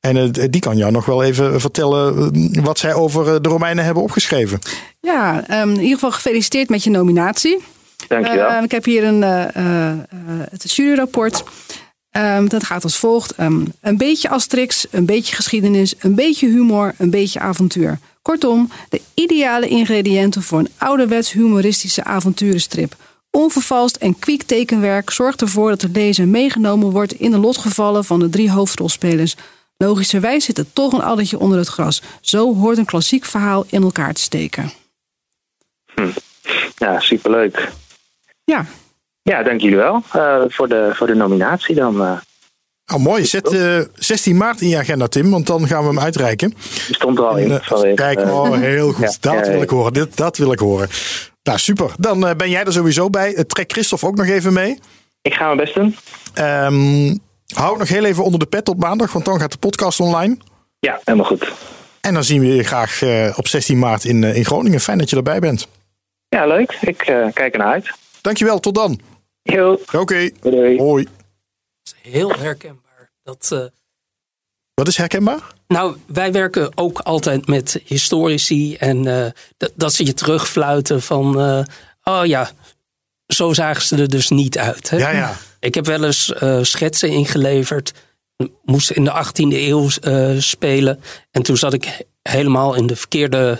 En eh, die kan jou nog wel even vertellen eh, wat zij over eh, de Romeinen hebben opgeschreven. Ja, ehm, in ieder geval gefeliciteerd met je nominatie. Dankjewel. Eh, ik heb hier een, eh, eh, eh, het juryrapport. Ehm, dat gaat als volgt. Ehm, een beetje Asterix, een beetje geschiedenis, een beetje humor, een beetje avontuur. Kortom, de ideale ingrediënten voor een ouderwets humoristische avonturenstrip. Onvervalst en kwiek tekenwerk zorgt ervoor dat de lezer meegenomen wordt in de lotgevallen van de drie hoofdrolspelers. Logischerwijs zit er toch een addertje onder het gras. Zo hoort een klassiek verhaal in elkaar te steken. Ja, superleuk. Ja. Ja, dank jullie wel eh, voor, de, voor de nominatie dan. eh. Nou, mooi. Zet eh, 16 maart in je agenda, Tim, want dan gaan we hem uitreiken. Die stond er al in. En, eh, vanwege, Kijk, eh, oh, heel goed. ja, dat ja, wil ja. ik horen. Dit, dat wil ik horen. Nou, super. Dan eh, ben jij er sowieso bij. Eh, Trek Christophe ook nog even mee. Ik ga mijn best doen. Ehm, hou nog heel even onder de pet tot maandag, want dan gaat de podcast online. Ja, helemaal goed. En dan zien we je graag eh, op 16 maart in, eh, in Groningen. Fijn dat je erbij bent. Ja, leuk. Ik eh, kijk ernaar uit. Dankjewel, tot dan. Jo. Oké. Doei. Hoi. Heel herkenbaar. Dat, eh, Wat is herkenbaar? Nou, wij werken ook altijd met historici en eh, dat, dat ze je terugfluiten van, eh, oh ja, zo zagen ze er dus niet uit. Hè? Ja, ja. Ik heb wel eens eh, schetsen ingeleverd, moest in de 18e eeuw eh, spelen en toen zat ik helemaal in de verkeerde,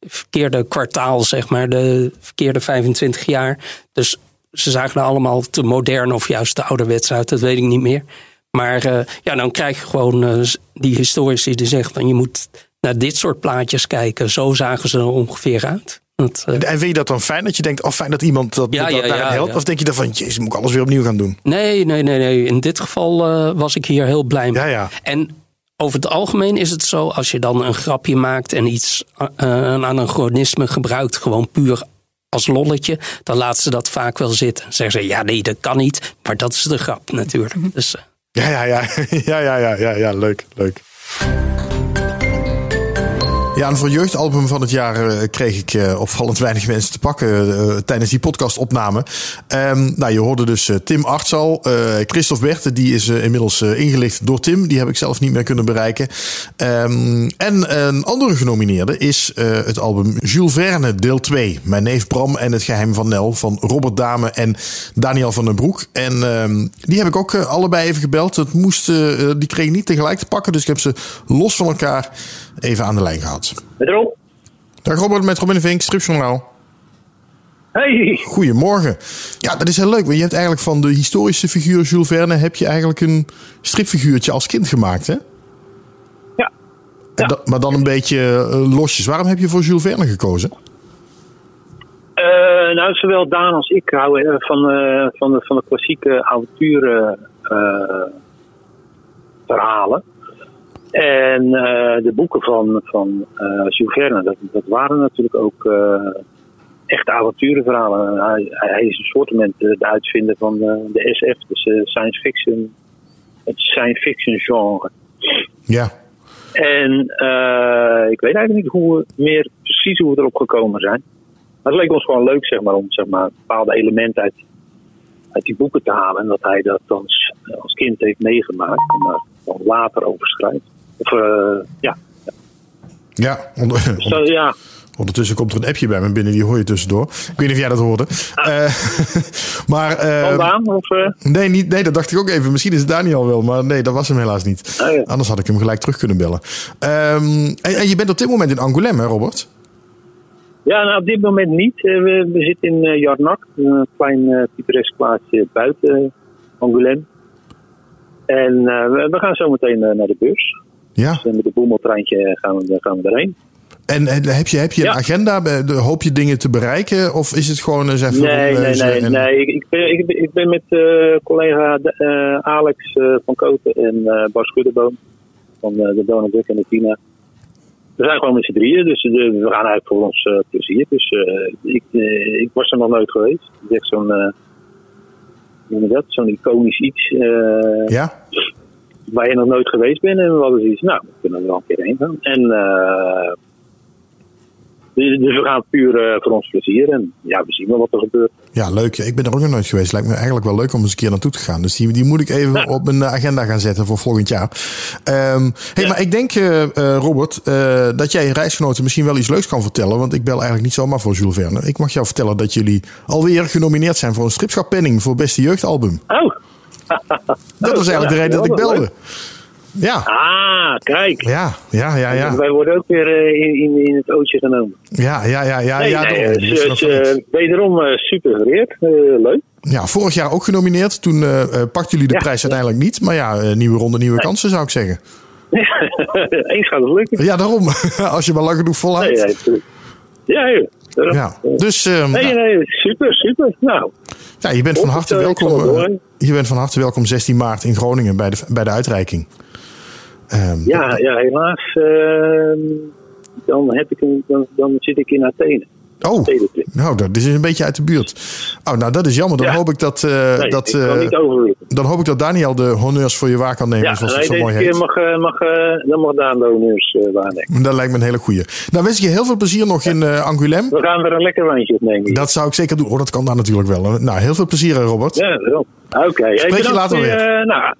verkeerde kwartaal, zeg maar, de verkeerde 25 jaar. Dus ze zagen er allemaal te modern of juist te ouderwets uit, dat weet ik niet meer. Maar eh, ja, dan krijg je gewoon die historici die zeggen van je moet naar dit soort plaatjes kijken. Zo zagen ze er ongeveer uit. Dat, eh, En vind je dat dan fijn dat je denkt, oh fijn dat iemand dat, Ja, dat ja, daarin ja, helpt? Of denk je dan van, jezus, moet ik alles weer opnieuw gaan doen? nee, nee, nee, nee. In dit geval eh, was ik hier heel blij mee. Ja, ja. En over het algemeen is het zo, als je dan een grapje maakt en iets, eh, een anachronisme gebruikt, gewoon puur als lolletje, dan laten ze dat vaak wel zitten. Dan zeggen ze, ja, nee, dat kan niet. Maar dat is de grap natuurlijk. Dus, eh, Ja, ja, ja, ja, ja, ja, ja, ja, leuk, leuk. Ja, en voor jeugdalbum van het jaar eh, kreeg ik eh, opvallend weinig mensen te pakken eh, tijdens die podcastopname. Ehm, nou, je hoorde dus Tim Artsal, Christophe Berten, die is inmiddels ingelicht door Tim. Die heb ik zelf niet meer kunnen bereiken. Ehm, en een andere genomineerde is het album Jules Verne, deel 2. Mijn neef Bram en het geheim van Nel van Robert Dame en Daniel van den Broek. En ehm, die heb ik ook allebei even gebeld. Het moest, die kreeg niet tegelijk te pakken, dus ik heb ze los van elkaar even aan de lijn gehad. Met Rob. Dag Robert, met Robin Vink, Stripjournaal. Hey. Goedemorgen. Ja, dat is heel leuk. Want je hebt eigenlijk van de historische figuur Jules Verne... heb je eigenlijk een stripfiguurtje als kind gemaakt, hè? Ja. Maar dan een beetje eh, losjes. Waarom heb je voor Jules Verne gekozen? Eh, nou, zowel Daan als ik houden eh, van, van, de, van de klassieke avonturen eh, verhalen. En eh, de boeken van, van eh Jules Verne, dat, dat waren natuurlijk ook eh, echte avonturenverhalen. Hij, hij is een soort de uitvinder van de, de SF, dus science fiction, het science fiction genre. Ja. En ik weet eigenlijk niet hoe, meer precies hoe we erop gekomen zijn. Maar het leek ons gewoon leuk zeg maar, om zeg maar, bepaalde elementen uit, uit die boeken te halen. En dat hij dat dan als kind heeft meegemaakt dan later over schrijft. Of eh, ja, Ja, onder- dus ja. ondertussen komt er een appje bij me binnen. Die hoor je tussendoor. Ik weet niet of jij dat hoorde. Eh, maar... Vandaan? Of, eh? Nee, niet, nee, dat dacht ik ook even. Misschien is het Daniel wel, maar nee, dat was hem helaas niet. Anders had ik hem gelijk terug kunnen bellen. Ehm, en, en je bent op dit moment in Angoulême, hè, Robert? Ja, nou, op dit moment niet. We, we zitten in uh, Jarnac, een klein uh, pittoresk plaatsje buiten Angoulême. En uh, we, we, gaan zo meteen uh, naar de beurs. Ja. Dus met de boemeltreintje gaan we, gaan we erheen. En heb je, heb je een agenda? Hoop je dingen te bereiken? Of is het gewoon eens even Nee, nee, nee. nee. Ik, ben, ik, ben, ik ben met collega Alex van Koten en Bas Schuddeboom van de Donald Duck en de Tina. We zijn gewoon met z'n drieën, dus we gaan eigenlijk voor ons plezier. Dus ik, ik, was er nog nooit geweest. Het is echt zo'n, uh, zo'n iconisch iets. ja? Waar je nog nooit geweest bent. En we hadden zoiets, nou, we kunnen er wel een keer heen gaan. En dus, dus we gaan puur voor ons plezier. En ja, we zien wel wat er gebeurt. Ja, leuk. Ik ben er ook nog nooit geweest. Lijkt me eigenlijk wel leuk om eens een keer naartoe te gaan. Dus die, die moet ik even ja. op mijn agenda gaan zetten voor volgend jaar. Um, hey, ja. maar ik denk, uh, Robert, uh, dat jij reisgenoten misschien wel iets leuks kan vertellen. Want ik bel eigenlijk niet zomaar voor Jules Verne. Ik mag jou vertellen dat jullie alweer genomineerd zijn voor een stripschappenning voor beste jeugdalbum. Oh. Dat was eigenlijk de reden dat ik belde. Ja. Ah, kijk. Ja, ja, ja. ja. Wij worden ook weer uh, in, in, in, het ootje genomen. Ja, ja, ja. ja, nee, ja nee. Dus, dus, uh, wederom uh, super vereerd. leuk. Ja, vorig jaar ook genomineerd. Toen pakten jullie de ja, prijs uiteindelijk niet. Maar ja, nieuwe ronde, nieuwe nee. kansen zou ik zeggen. Eens gaat het lukken. Ja, daarom. Als je maar lang genoeg volhoudt. Nee, nee, ja, ja. Ja, dus... Um, nee, nee, super, super. Nou. Ja, je bent van harte welkom. je bent van harte welkom 16 maart in Groningen bij de, bij de uitreiking. Um, ja, ja, helaas. Uh, dan, heb ik een, dan, dan zit ik in Athene. Oh, nou, dat is een beetje uit de buurt. Oh, nou, dat is jammer. Dan ja. hoop ik dat. Uh, nee, dat ik overleven. dan hoop ik dat Daniel de honneurs voor je waar kan nemen. Ja, zoals nee, het zo mooi heet. mag, uh, mag, dan mag Daan de honneurs waarnemen. Dat lijkt me een hele goeie. Nou, wens ik je heel veel plezier nog in Angoulême. We gaan er een lekker wijntje op nemen. Dat zou ik zeker doen. Oh, dat kan daar natuurlijk wel. Nou, heel veel plezier, Robert. Ja, wel. Oké. Okay. Spreek hey, je later weer. nou,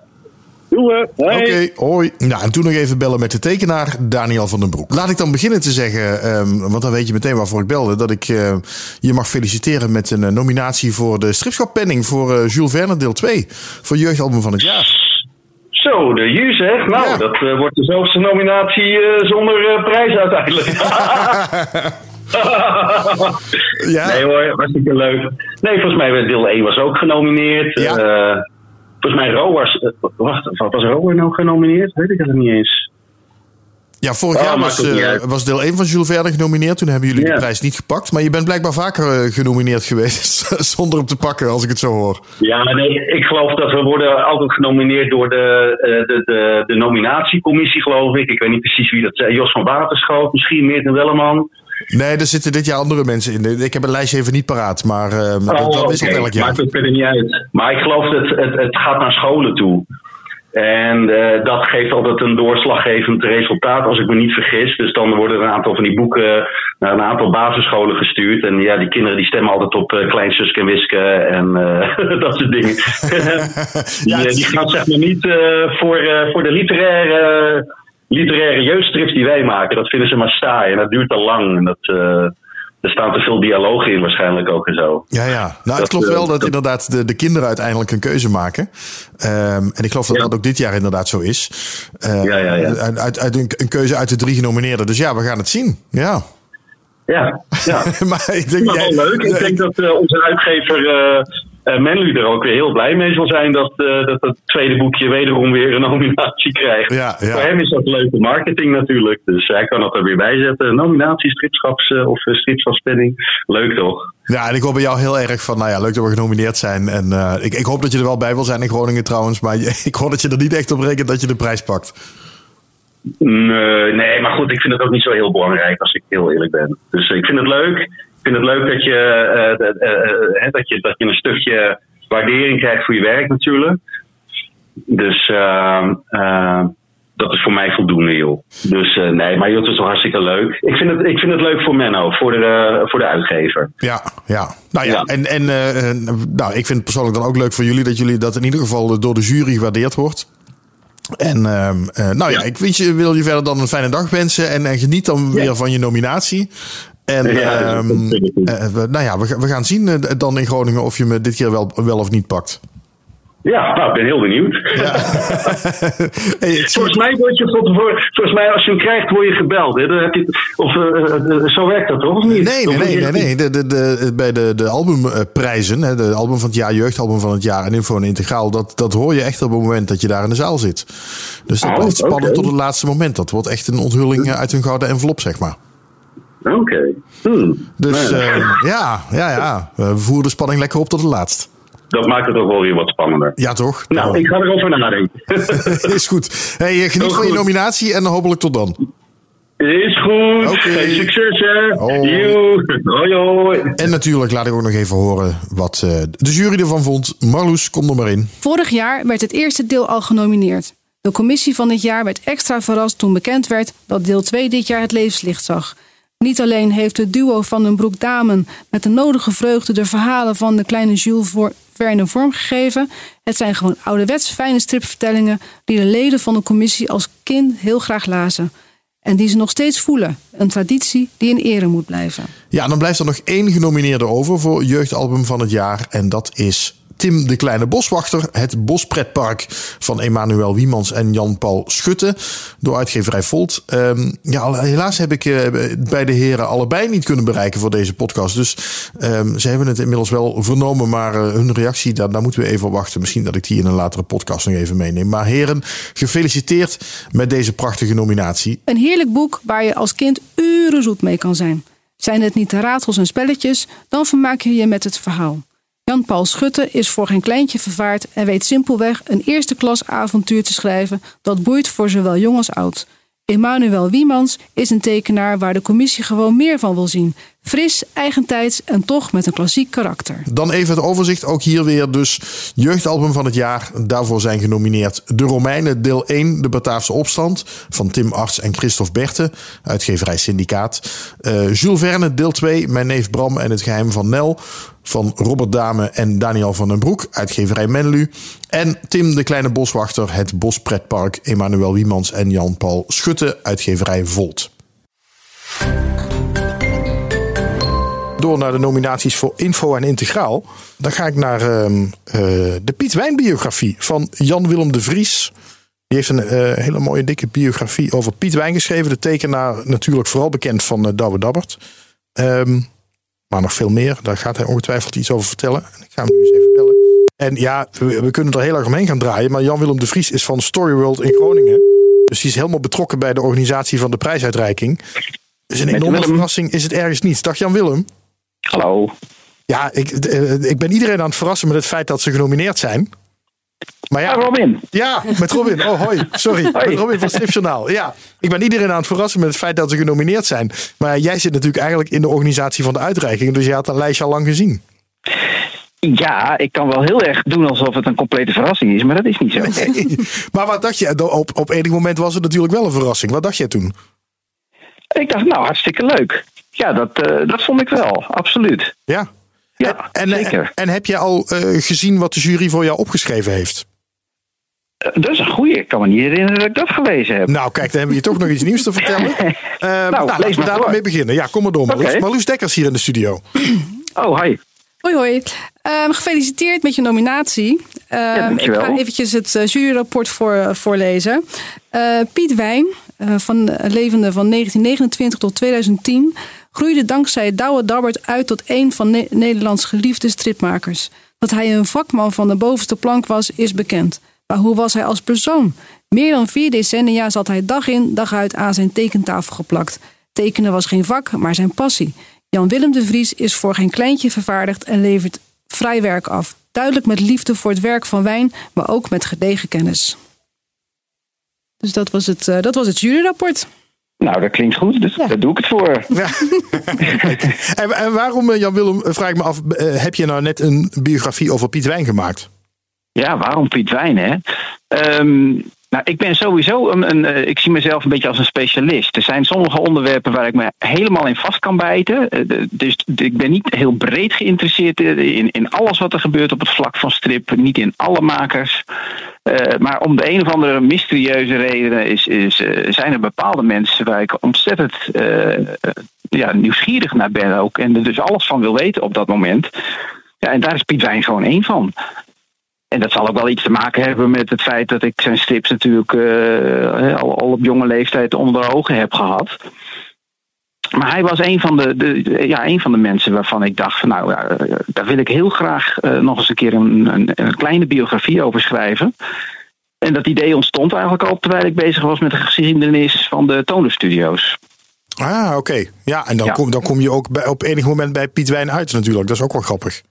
Oké, hoi. Nou, en toen nog even bellen met de tekenaar Daniel van den Broek. Laat ik dan beginnen te zeggen, ehm, want dan weet je meteen waarvoor ik belde, dat ik eh, je mag feliciteren met een eh, nominatie voor de stripschappenning voor eh, Jules Verne deel 2. Voor jeugdalbum van het jaar. Zo, de Ju zeg. Nou, dat wordt de zoveelste nominatie zonder prijs uiteindelijk. Nee hoor, hartstikke leuk. Nee, volgens mij werd deel 1 was ook genomineerd. Eh, volgens mij Ro was... eh, wacht, was Ro er nou genomineerd? Weet ik het niet eens. Ja, vorig Oh, jaar was, eh, was deel 1 van Jules Verne genomineerd. Toen hebben jullie Ja. de prijs niet gepakt. Maar je bent blijkbaar vaker eh, genomineerd geweest zonder hem te pakken, als ik het zo hoor. Ja, nee, ik geloof dat we worden altijd genomineerd door de, de, de, de nominatiecommissie, geloof ik. Ik weet niet precies wie dat zei. Jos van Waterschoot, misschien Meerten Welleman. Nee, er zitten dit jaar andere mensen in. Ik heb het lijstje even niet paraat, maar, eh, dat, Oh, dat elk jaar. Maakt het verder niet uit. Maar ik geloof dat het, het gaat naar scholen toe. En eh, dat geeft altijd een doorslaggevend resultaat, als ik me niet vergis. Dus dan worden een aantal van die boeken naar een aantal basisscholen gestuurd. En ja, die kinderen die stemmen altijd op uh, Klein Suske en Wiske en dat soort dingen. die, eh, die gaan zeg maar niet voor, voor de literaire, literaire jeugdstrips die wij maken. Dat vinden ze maar saai en dat duurt te lang. En dat, eh, er staan te veel dialogen in waarschijnlijk ook en zo. Ja, ja. Nou, het Dat, klopt eh, wel dat dat- inderdaad de, de kinderen uiteindelijk een keuze maken. Ehm, en ik geloof dat dat ook dit jaar inderdaad zo is. Eh, Ja, ja, ja. Uit, uit, uit een, een keuze uit de drie genomineerden. Dus ja, we gaan het zien. Ja. Ja, ja. maar ik denk, jij- wel leuk. Ik denk dat eh, onze uitgever eh eh, Menlu er ook weer heel blij mee zal zijn dat, eh, dat het tweede boekje wederom weer een nominatie krijgt. Ja, ja. Voor hem is dat leuke marketing natuurlijk. Dus hij kan dat er weer bij zetten. Nominatie, stripschaps eh, of stripsafspenning. Leuk toch? Ja, en ik hoop bij jou heel erg van, nou ja, leuk dat we genomineerd zijn. En ik, ik hoop dat je er wel bij wil zijn in Groningen trouwens. Maar ik hoor dat je er niet echt op rekent dat je de prijs pakt. Nee, nee, maar goed, ik vind het ook niet zo heel belangrijk als ik heel eerlijk ben. Dus ik vind het leuk. Ik vind het leuk dat je, eh, dat, eh, eh, dat je, dat je een stukje waardering krijgt voor je werk natuurlijk. Dus eh, eh, dat is voor mij voldoende, joh. Dus nee, maar joh, het is wel hartstikke leuk. Ik vind het, ik vind het leuk voor Menno, voor de, voor de uitgever. Ja, ja. Nou ja, en, en nou, ik vind het persoonlijk dan ook leuk voor jullie dat jullie dat in ieder geval door de jury gewaardeerd wordt. En ehm, eh, nou ja, ik wens je, wil je verder dan een fijne dag wensen en, en geniet dan weer van je nominatie. En Ja, ehm, eh, we, nou ja, we, we gaan zien eh, dan in Groningen of je me dit keer wel, wel of niet pakt. Ja, nou, ik ben heel benieuwd. volgens mij word je tevoren, volgens mij als je hem krijgt, word je gebeld. Hè? Dan heb je, of eh, zo werkt dat toch? Of niet? Nee, nee, Of nee, nee, nee. De, de, de, bij de, de albumprijzen, hè, de album van het jaar, jeugdalbum van het jaar en Info en Integraal, dat, dat hoor je echt op het moment dat je daar in de zaal zit. Dus dat Oh, blijft spannend tot het laatste moment. Dat wordt echt een onthulling uit een gouden envelop, zeg maar. Oké. Hmm. Dus ja. eh, ja, ja, ja. We voeren de spanning lekker op tot het laatst. Dat maakt het ook wel weer wat spannender. Ja, toch? Nou, ik ga erover nadenken. Is goed. Hey, eh, geniet Heel van je nominatie en hopelijk tot dan. Is goed. Oké. Geen succes, hè. Hoi. Hoi, hoi. En natuurlijk laat ik ook nog even horen wat eh, de jury ervan vond. Marloes, kom er maar in. Vorig jaar werd het eerste deel al genomineerd. De commissie van dit jaar werd extra verrast toen bekend werd dat deel 2 dit jaar het levenslicht zag. Niet alleen heeft het duo van den Broek Damen met de nodige vreugde de verhalen van de kleine Jules voor Verne vormgegeven. Het zijn gewoon ouderwets fijne stripvertellingen die de leden van de commissie als kind heel graag lazen. En die ze nog steeds voelen. Een traditie die in ere moet blijven. Ja, dan blijft er nog één genomineerde over voor jeugdalbum van het jaar. En dat is Tim de Kleine Boswachter. Het Bospretpark van Emanuel Wiemans en Jan-Paul Schutte. Door uitgeverij Volt. Ehm, ja, helaas heb ik eh, bij de heren allebei niet kunnen bereiken voor deze podcast. Dus ehm, ze hebben het inmiddels wel vernomen. Maar eh, hun reactie, daar, daar moeten we even wachten. Misschien dat ik die in een latere podcast nog even meeneem. Maar heren, gefeliciteerd met deze prachtige nominatie. Een heerlijk boek waar je als kind uren zoet mee kan zijn. Zijn het niet de raadsels en spelletjes, dan vermaak je je met het verhaal. Jan-Paul Schutte is voor geen kleintje vervaard en weet simpelweg een eerste klas avontuur te schrijven dat boeit voor zowel jong als oud. Emanuel Wiemans is een tekenaar waar de commissie gewoon meer van wil zien. Fris, eigentijds en toch met een klassiek karakter. Dan even het overzicht. Ook hier weer dus jeugdalbum van het jaar. Daarvoor zijn genomineerd De Romeinen, deel 1, De Bataafse Opstand. Van Tim Arts en Christophe Berthe, uitgeverij Syndicaat. Uh, Jules Verne, deel 2, Mijn neef Bram en het geheim van Nel. Van Robert Dame en Daniel van den Broek, uitgeverij Menlu. En Tim de Kleine Boswachter, het Bospretpark, Emanuel Wiemans en Jan-Paul Schutte, uitgeverij Volt. Door naar de nominaties voor Info en Integraal. Dan ga ik naar uh, uh, de Piet Wijn biografie van Jan-Willem de Vries. Die heeft een uh, hele mooie dikke biografie over Piet Wijn geschreven. De tekenaar natuurlijk vooral bekend van uh, Douwe Dabbert. Um, maar nog veel meer. Daar gaat hij ongetwijfeld iets over vertellen. En ik ga hem nu eens even bellen. En ja, we, we kunnen er heel erg omheen gaan draaien. Maar Jan-Willem de Vries is van Storyworld in Groningen. Dus die is helemaal betrokken bij de organisatie van de prijsuitreiking. Dus een enorme verrassing is het ergens niet. Dag Jan-Willem. Hallo. Ja, ik, ik ben iedereen aan het verrassen met het feit dat ze genomineerd zijn. Maar ja, ah, Robin. Ja, met Robin. Oh, hoi. Sorry. Hoi. Met Robin van Stripjournaal. Ja, ik ben iedereen aan het verrassen met het feit dat ze genomineerd zijn. Maar jij zit natuurlijk eigenlijk in de organisatie van de uitreiking. Dus je had een lijstje al lang gezien. Ja, ik kan wel heel erg doen alsof het een complete verrassing is, maar dat is niet zo. Nee. Maar wat dacht je? Op, op enig moment was het natuurlijk wel een verrassing. Wat dacht jij toen? Ik dacht, nou, hartstikke leuk. Ja, dat, uh, dat vond ik wel, absoluut. Ja. Ja, en, zeker. En, en heb je al uh, gezien wat de jury voor jou opgeschreven heeft? Dat is een goeie. Ik kan me niet herinneren dat ik dat gelezen heb. Nou, kijk, dan hebben we je toch nog iets nieuws te vertellen. Uh, nou, nou laten we daar mee beginnen. Ja, kom maar door, Marloes. Okay. Marloes Dekkers hier in de studio. Oh, hi. Hoi, hoi. Um, gefeliciteerd met je nominatie. Um, ja, ik ga eventjes het juryrapport voor, voorlezen. Uh, Piet Wijn, van levende van 1929 tot 2010, groeide dankzij Douwe Dabbert uit tot een van ne Nederlands geliefde stripmakers. Dat hij een vakman van de bovenste plank was, is bekend. Maar hoe was hij als persoon? Meer dan vier decennia zat hij dag in, dag uit aan zijn tekentafel geplakt. Tekenen was geen vak, maar zijn passie. Jan Willem de Vries is voor geen kleintje vervaardigd en levert vrij werk af. Duidelijk met liefde voor het werk van wijn, maar ook met gedegen kennis. Dus dat was het, uh, dat was het juryrapport. Nou, dat klinkt goed, dus ja. daar doe ik het voor. Ja. en, en, waarom, Jan Willem, vraag ik me af, uh, heb je nou net een biografie over Piet Wijn gemaakt? Ja, waarom Piet Wijn, hè? Um, nou, ik ben sowieso een, een uh, ik zie mezelf een beetje als een specialist. Er zijn sommige onderwerpen waar ik me helemaal in vast kan bijten. Uh, dus ik ben niet heel breed geïnteresseerd in, in alles wat er gebeurt op het vlak van strip. Niet in alle makers. Maar om de een of andere mysterieuze redenen is, is, zijn er bepaalde mensen waar ik ontzettend ja, nieuwsgierig naar ben ook. En er dus alles van wil weten op dat moment. Ja, en daar is Piet Wijn gewoon één van. En dat zal ook wel iets te maken hebben met het feit dat ik zijn strips natuurlijk uh, al, al, op jonge leeftijd onder de ogen heb gehad. Maar hij was een van de, de, ja, een van de mensen waarvan ik dacht: van, nou, ja, daar wil ik heel graag uh, nog eens een keer een, een, een, kleine biografie over schrijven. En dat idee ontstond eigenlijk al terwijl ik bezig was met de geschiedenis van de Tonerstudio's. Ah, oké. Ja, en dan, ja. Kom, dan kom je ook bij, op enig moment bij Piet Wijn uit natuurlijk. Dat is ook wel grappig.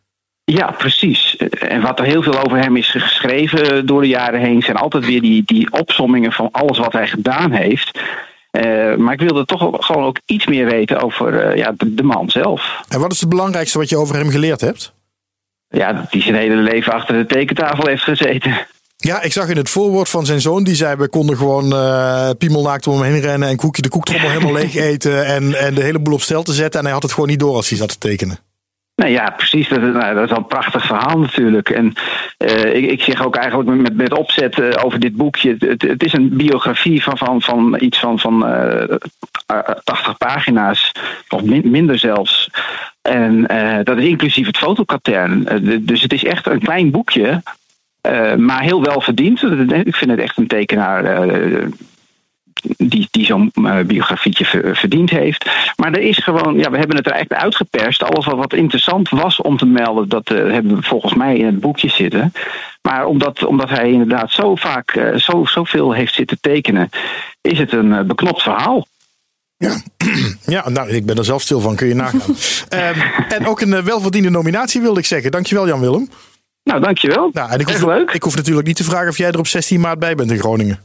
Ja, precies. En wat er heel veel over hem is geschreven door de jaren heen, zijn altijd weer die, die opsommingen van alles wat hij gedaan heeft. Uh, maar ik wilde toch gewoon ook iets meer weten over uh, ja, de, de, man zelf. En wat is het belangrijkste wat je over hem geleerd hebt? Ja, dat hij zijn hele leven achter de tekentafel heeft gezeten. Ja, ik zag in het voorwoord van zijn zoon, die zei: We konden gewoon uh, piemelnaakt om hem heen rennen en koekje de koektrommel helemaal leeg eten en, en de hele boel op stel te zetten. En hij had het gewoon niet door als hij zat te tekenen. Nou ja, precies. Dat, nou, dat is al een prachtig verhaal natuurlijk. En uh, ik, ik zeg ook eigenlijk met, met opzet uh, over dit boekje. Het, het, is een biografie van, van, van iets van, van uh, 80 pagina's, of min, minder zelfs. En dat is inclusief het fotokatern. dus het is echt een klein boekje. maar heel wel verdiend. Ik vind het echt een tekenaar die, die zo'n uh, biografietje verdiend heeft. Maar er is gewoon, ja, we hebben het er echt uitgeperst. Alles wat, interessant was om te melden, dat uh, hebben we volgens mij in het boekje zitten. Maar omdat, omdat hij inderdaad zo vaak uh, zo, zoveel heeft zitten tekenen, is het een beknopt verhaal. Ja. ja, nou, ik ben er zelf stil van, kun je nagaan. um, en ook een welverdiende nominatie wilde ik zeggen. Dankjewel Jan-Willem. Nou, dankjewel. Nou, en ik hoef, leuk. ik hoef natuurlijk niet te vragen of jij er op 16 maart bij bent in Groningen.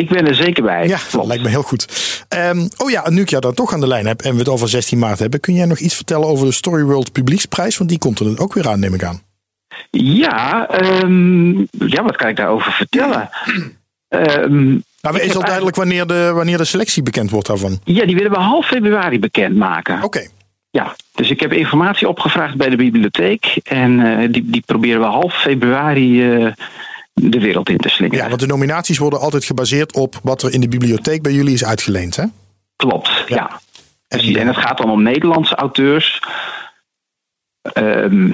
Ik ben er zeker bij. Ja, dat lijkt me heel goed. Ehm, oh ja, nu ik jou dan toch aan de lijn heb en we het over 16 maart hebben, kun jij nog iets vertellen over de Storyworld Publieksprijs? Want die komt er ook weer aan, neem ik aan. Ja, ehm, ja wat kan ik daarover vertellen? Ehm, Nou, is al duidelijk wanneer de, wanneer de selectie bekend wordt daarvan? Ja, die willen we half februari bekendmaken. Oké. Ja, dus ik heb informatie opgevraagd bij de bibliotheek. En eh, die, die proberen we half februari eh, de wereld in te slingeren. Ja, want de nominaties worden altijd gebaseerd op wat er in de bibliotheek bij jullie is uitgeleend, hè? Klopt, ja. Precies. En het gaat dan om Nederlandse auteurs. Ehm,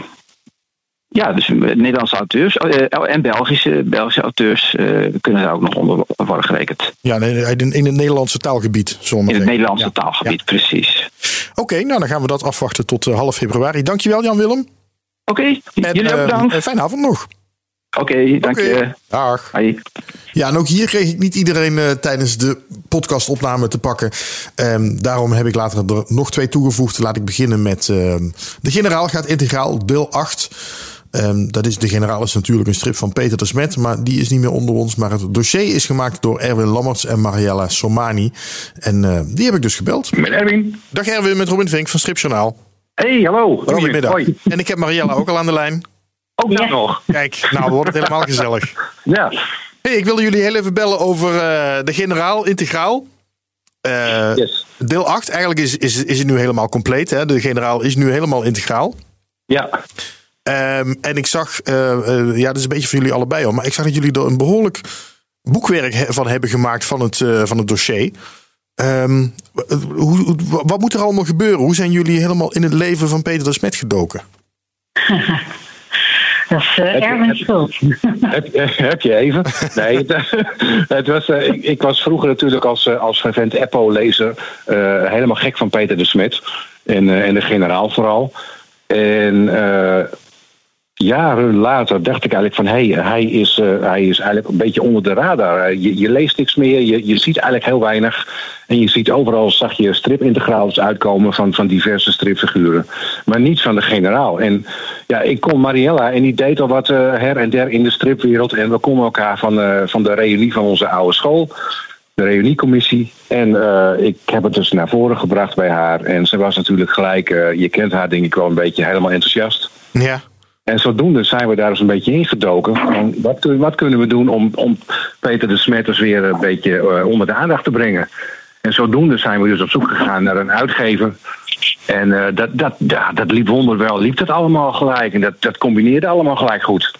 ja, dus Nederlandse auteurs eh, en Belgische, Belgische auteurs eh, kunnen daar ook nog onder worden gerekend. Ja, in, het Nederlandse taalgebied. We In het. Nederlandse taalgebied, precies. Oké, nou dan gaan we dat afwachten tot eh, half februari. Dankjewel Jan-Willem. Oké, jullie ook bedankt. Een fijne avond nog. Oké, dank je. Dag. Hoi. Ja, en ook hier kreeg ik niet iedereen eh, tijdens de podcastopname te pakken. Ehm, daarom heb ik later er nog twee toegevoegd. Laat ik beginnen met ehm, De Generaal gaat integraal, deel 8. Ehm, dat is De Generaal is natuurlijk een strip van Peter de Smet, maar die is niet meer onder ons. Maar het dossier is gemaakt door Erwin Lammerts en Mariella Somani. En eh, die heb ik dus gebeld. Met Erwin. Dag Erwin, met Robin Vink van Stripjournaal. Hey, hallo. Goedemiddag. Hoi. En ik heb Mariella ook al aan de lijn. Ook dat nog. Kijk, nou wordt het helemaal gezellig. Ja. Hey, ik wilde jullie heel even bellen over eh, de generaal integraal. Eh, Deel 8, eigenlijk is, is, is het nu helemaal compleet. Hè? De generaal is nu helemaal integraal. Ja. Ehm, en ik zag, eh, ja, dat is een beetje voor jullie allebei hoor, maar ik zag dat jullie er een behoorlijk boekwerk he- van hebben gemaakt van het, eh, van het dossier. Ehm, hoe, hoe- wat moet er allemaal gebeuren? Hoe zijn jullie helemaal in het leven van Peter de Smet gedoken? Dat is uh, Erwin schuld. heb, eh, heb je even? Nee, het, het was, eh, ik, ik was vroeger natuurlijk als, eh, als vervent Eppo-lezer eh, helemaal gek van Peter de Smet. En, eh, en de generaal vooral. En eh, jaren later dacht ik eigenlijk van... hé, hey, hij, is, eh, hij is eigenlijk een beetje onder de radar. Eh, Je, je leest niks meer, je, je ziet eigenlijk heel weinig. En je ziet overal, zag je stripintegraals uitkomen van, van diverse stripfiguren. Maar niet van de generaal. En ja, ik kon Mariella en die deed al wat eh, her en der in de stripwereld. En we konden elkaar van, van de reunie van onze oude school. De reuniecommissie. En ik heb het dus naar voren gebracht bij haar. En ze was natuurlijk gelijk, je kent haar denk ik wel een beetje, helemaal enthousiast. Ja. En zodoende zijn we daar eens een beetje ingedoken. Van wat, kun- wat kunnen we doen om, om Peter de Smetters weer een beetje eh, onder de aandacht te brengen? En zodoende zijn we dus op zoek gegaan naar een uitgever. En eh, dat, dat, ja, dat liep wonderwel. Liep dat allemaal gelijk. En dat, dat combineerde allemaal gelijk goed.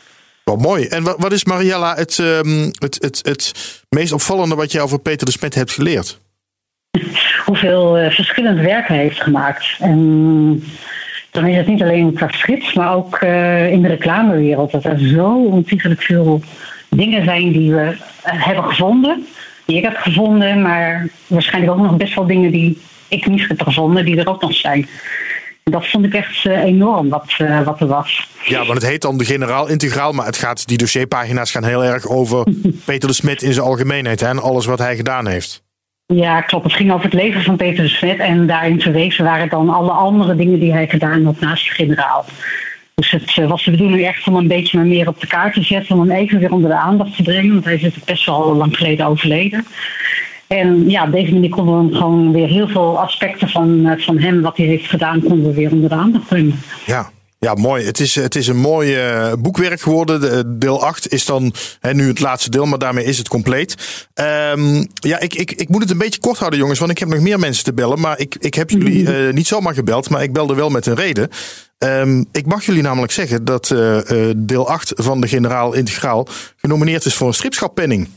Wat mooi. En wat, wat is Mariella het, ehm, het, het, het meest opvallende wat jij over Peter de Smet hebt geleerd? Hoeveel eh, verschillend werk hij heeft gemaakt. En dan is het niet alleen qua strips, maar ook eh, in de reclamewereld. Dat er zo ontiegelijk veel dingen zijn die we eh, hebben gevonden. Die ik heb gevonden, maar waarschijnlijk ook nog best wel dingen die ik niet heb gevonden, die er ook nog zijn. En dat vond ik echt eh, enorm wat, wat er was. Ja, want het heet dan de generaal integraal, maar het gaat, die dossierpagina's gaan heel erg over Peter de Smet in zijn algemeenheid hè, en alles wat hij gedaan heeft. Ja, klopt. Het ging over het leven van Peter de Smet. En daarin verwezen waren dan alle andere dingen die hij gedaan had naast de generaal. Dus het eh, was de bedoeling echt om een beetje meer op de kaart te zetten. Om hem even weer onder de aandacht te brengen. Want hij is best wel lang geleden overleden. En ja, op deze manier konden we gewoon weer heel veel aspecten van, eh, van hem, wat hij heeft gedaan, konden we weer onder de aandacht brengen. Ja. Ja, mooi. Het is, het is een mooi eh, boekwerk geworden. De, deel 8 is dan hè, nu het laatste deel, maar daarmee is het compleet. Ehm, ja, ik, ik, ik moet het een beetje kort houden, jongens, want ik heb nog meer mensen te bellen. Maar ik, ik heb jullie eh, niet zomaar gebeld, maar ik belde wel met een reden. Ehm, ik mag jullie namelijk zeggen dat eh, eh, deel 8 van de Generaal Integraal genomineerd is voor een stripschappenning.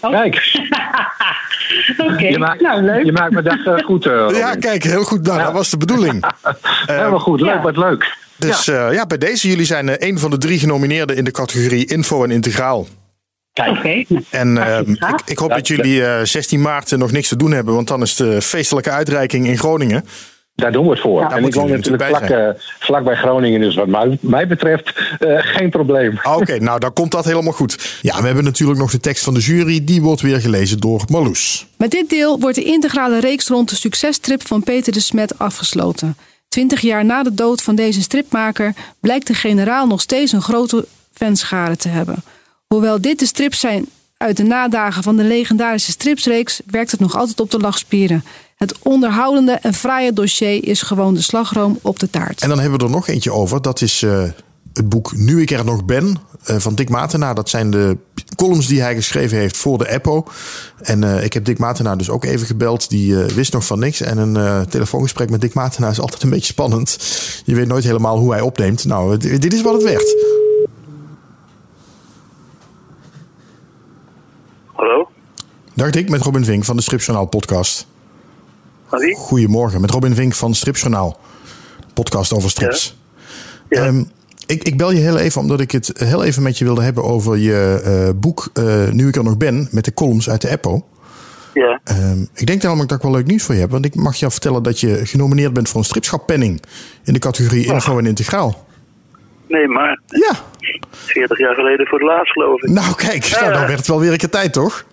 Kijk. Oké, Je maakt, nou leuk. je maakt dag eh, goed. eh. Ja, kijk, heel goed. Nou, dat was de bedoeling. Helemaal goed. Leuk, Ja. wat leuk. Dus ja. ja, bij deze, jullie zijn eh, een van de drie genomineerden in de categorie Info en Integraal. Oké. En ehm, ik, ik hoop dat jullie eh, 16 maart eh, nog niks te doen hebben, want dan is de feestelijke uitreiking in Groningen. Daar doen we het voor. En ik woon natuurlijk vlak, eh, vlak bij Groningen, dus wat mij, mij betreft eh, geen probleem. Ah, Oké, nou dan komt dat helemaal goed. Ja, we hebben natuurlijk nog de tekst van de jury. Die wordt weer gelezen door Marloes. Met dit deel wordt de integrale reeks rond de successtrip van Peter de Smet afgesloten. Twintig jaar na de dood van deze stripmaker blijkt de generaal nog steeds een grote fanschare te hebben. Hoewel dit de strips zijn uit de nadagen van de legendarische stripsreeks werkt het nog altijd op de lachspieren. Het onderhoudende en fraaie dossier is gewoon de slagroom op de taart. En dan hebben we er nog eentje over. Dat is eh, het boek Nu ik er nog ben eh, van Dick Matenaar. Dat zijn de columns die hij geschreven heeft voor de Eppo. En eh, ik heb Dick Matenaar dus ook even gebeld. Die eh, wist nog van niks. En een telefoongesprek met Dick Matenaar is altijd een beetje spannend. Je weet nooit helemaal hoe hij opneemt. Nou, dit is wat het werd. Hallo? Dag Dick, met Robin Vink van de Stripjournaal podcast. Wie? Goedemorgen, met Robin Vink van Stripjournaal. Podcast over strips. Ehm, ik, ik bel je heel even omdat ik het heel even met je wilde hebben over je eh, boek eh, Nu ik er nog ben, met de columns uit de Eppo. Ja. Ehm, ik denk namelijk dat ik wel leuk nieuws voor je heb. Want ik mag jou vertellen dat je genomineerd bent voor een stripschappenning in de categorie Info en Integraal. Nee, maar. Ja. 40 jaar geleden voor het laatst, geloof ik. Nou, kijk, nou, dan werd het wel weer een keer tijd, toch?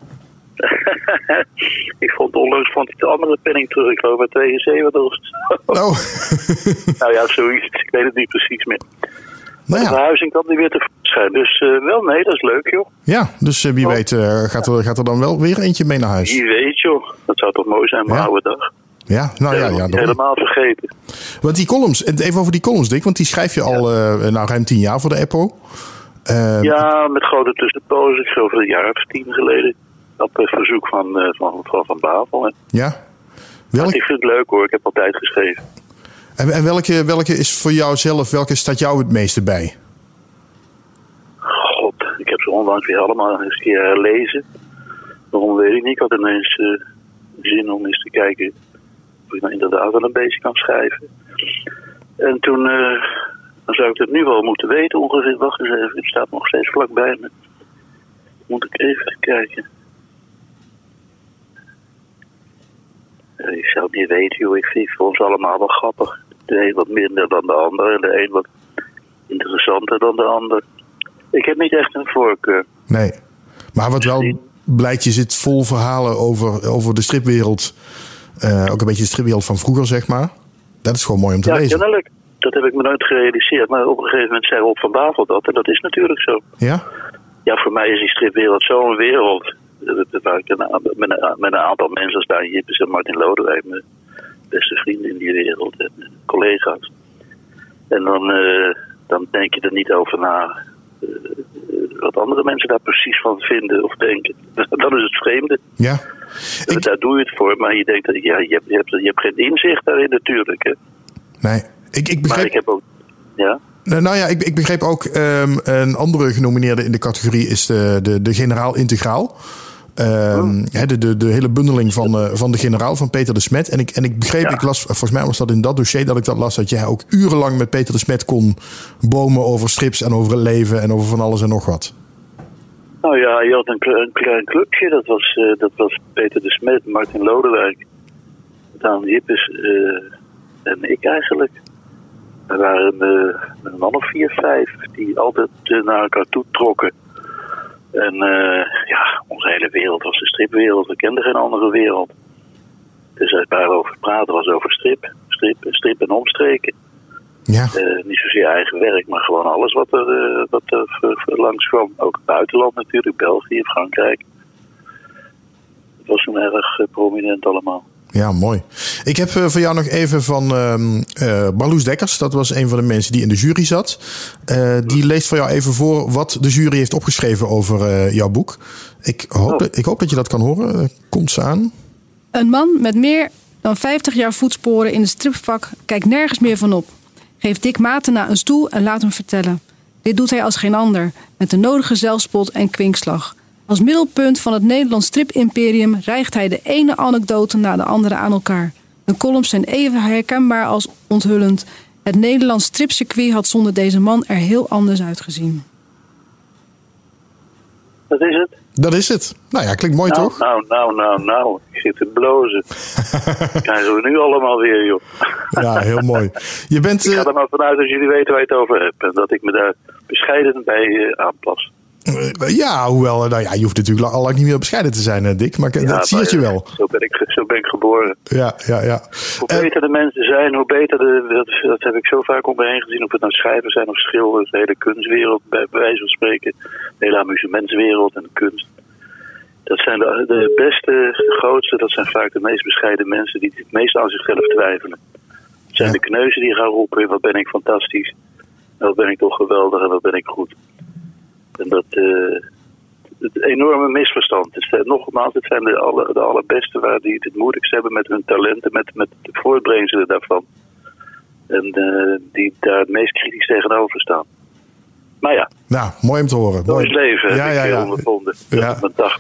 ik vond onlangs vond ik de andere penning terug. Ik geloof bij 72 of zo. Oh. nou ja, zoiets. Ik weet het niet precies meer. Nou De verhuizing kwam niet weer tevoorschijn. Dus eh, wel, nee, dat is leuk, joh. Ja, dus eh, wie weet eh, gaat, er, gaat er dan wel weer eentje mee naar huis. Wie weet, joh. Dat zou toch mooi zijn, mijn Ja. oude dag. Ja, nou ja, ja. Helemaal vergeten. Want die columns, en even over die columns, Dick, want die schrijf je al nou, ruim tien jaar voor de Eppo. Eh, Ja, met grote tussenpozen. Ik geloof een jaar of tien geleden. Op verzoek van, van, van, van Bavel. hè. Ja. Maar Ik vind het leuk hoor. Ik heb altijd geschreven. En, welke, welke is voor jou zelf, welke staat jou het meeste bij? God, ik heb ze onlangs weer allemaal eens een keer herlezen. Waarom weet ik niet. Ik had ineens eh, zin om eens te kijken of ik nou inderdaad wel een beetje kan schrijven. En toen, eh, dan zou ik het nu wel moeten weten ongeveer. Wacht eens even, het staat nog steeds vlakbij me. Moet ik even kijken. Ik zou het niet weten, joh. Ik vind het voor ons allemaal wel grappig. De een wat minder dan de ander en de een wat interessanter dan de ander. Ik heb niet echt een voorkeur. Nee. Maar wat wel blijkt, je zit vol verhalen over, over de stripwereld. Eh, ook een beetje de stripwereld van vroeger, zeg maar. Dat is gewoon mooi om te Ja, lezen. kennelijk. Dat heb ik me nooit gerealiseerd. Maar op een gegeven moment zei Rob van Bavel dat. En dat is natuurlijk zo. Ja? Ja, voor mij is die stripwereld zo'n wereld. Waar ik met, een, met een aantal mensen als Daan Jippes en Martin Lodewijk, mijn beste vrienden in die wereld en eh, collega's. En dan, eh, dan denk je er niet over na eh, wat andere mensen daar precies van vinden of denken. Dat is het vreemde. Ja. Daar doe je het voor, maar je denkt dat ja, je, hebt, je, hebt, je hebt geen inzicht daarin natuurlijk. Hè. Nee. Ik, ik Maar begrijp... ik heb ook. Ja. Nou nou ja, ik, ik begreep ook ehm, een andere genomineerde in de categorie is de, de, de generaal integraal. Ehm, hè, de, de, de hele bundeling van, eh, van de generaal van Peter de Smet. En ik, en ik begreep, ik las, volgens mij was dat in dat dossier dat ik dat las, dat jij ook urenlang met Peter de Smet kon bomen over strips en over het leven en over van alles en nog wat. Nou ja, je had een, kle- een klein clubje. Dat was, eh, dat was Peter de Smet, Martin Lodewijk, Daan Jippes eh, en ik eigenlijk. We waren eh, een man of vier, vijf die altijd eh, naar elkaar toe trokken. En eh, ja, onze hele wereld was de stripwereld. We kenden geen andere wereld. Dus als we over praten was over strip. Strip, strip en omstreken. Ja. Eh, niet zozeer eigen werk, maar gewoon alles wat er, eh, wat er langs kwam. Ook het buitenland natuurlijk, België, Frankrijk. Het was toen erg prominent allemaal. Ja, mooi. Ik heb eh, voor jou nog even van Marloes Dekkers. Dat was een van de mensen die in de jury zat. Eh, die leest voor jou even voor wat de jury heeft opgeschreven over jouw boek. Ik hoop, dat, ik hoop dat je dat kan horen. Komt ze aan? Een man met meer dan 50 jaar voetsporen in het stripvak kijkt nergens meer van op. Geef Dick Matena een stoel en laat hem vertellen. Dit doet hij als geen ander, met de nodige zelfspot en kwinkslag. Als middelpunt van het Nederlands stripimperium rijgt hij de ene anekdote na de andere aan elkaar. De columns zijn even herkenbaar als onthullend. Het Nederlands stripcircuit had zonder deze man er heel anders uitgezien. Dat is het. Dat is het. Nou ja, klinkt mooi nou, toch? Nou, nou, nou, nou. Ik zit te blozen. Krijgen we nu allemaal weer, joh. Ja, heel mooi. Je bent, Ik ga eh, er maar vanuit dat jullie weten waar je het over hebt. En dat ik me daar bescheiden bij eh, aanpas. Ja, hoewel, eh, nou ja, je hoeft natuurlijk al lang niet meer bescheiden te zijn, eh, Dick. Maar dat zie je wel. Zo ben ik, zo ben ik geboren. Ja, ja, ja. Hoe beter de mensen zijn, hoe beter de. Dat, dat heb ik zo vaak om me heen gezien. Of het nou schrijvers zijn of schilders. De hele kunstwereld, bij, bij wijze van spreken. De hele amusementswereld en de kunst. Dat zijn de, de beste, de grootste, dat zijn vaak de meest bescheiden mensen die het meest aan zichzelf twijfelen. Het zijn de kneuzen die gaan roepen, wat ben ik fantastisch. Wat ben ik toch geweldig en wat ben ik goed. En dat, eh, het enorme misverstand. Zijn, nogmaals, het zijn de, alle, de allerbeste waar die het het moeilijkst hebben met hun talenten, met, met de voortbrengselen daarvan. En eh, die daar het meest kritisch tegenover staan. Maar ja, Nou, mooi om te horen. Mooi. is leven. Ja, ja, ik ja. ondervonden. Ja. Is mijn.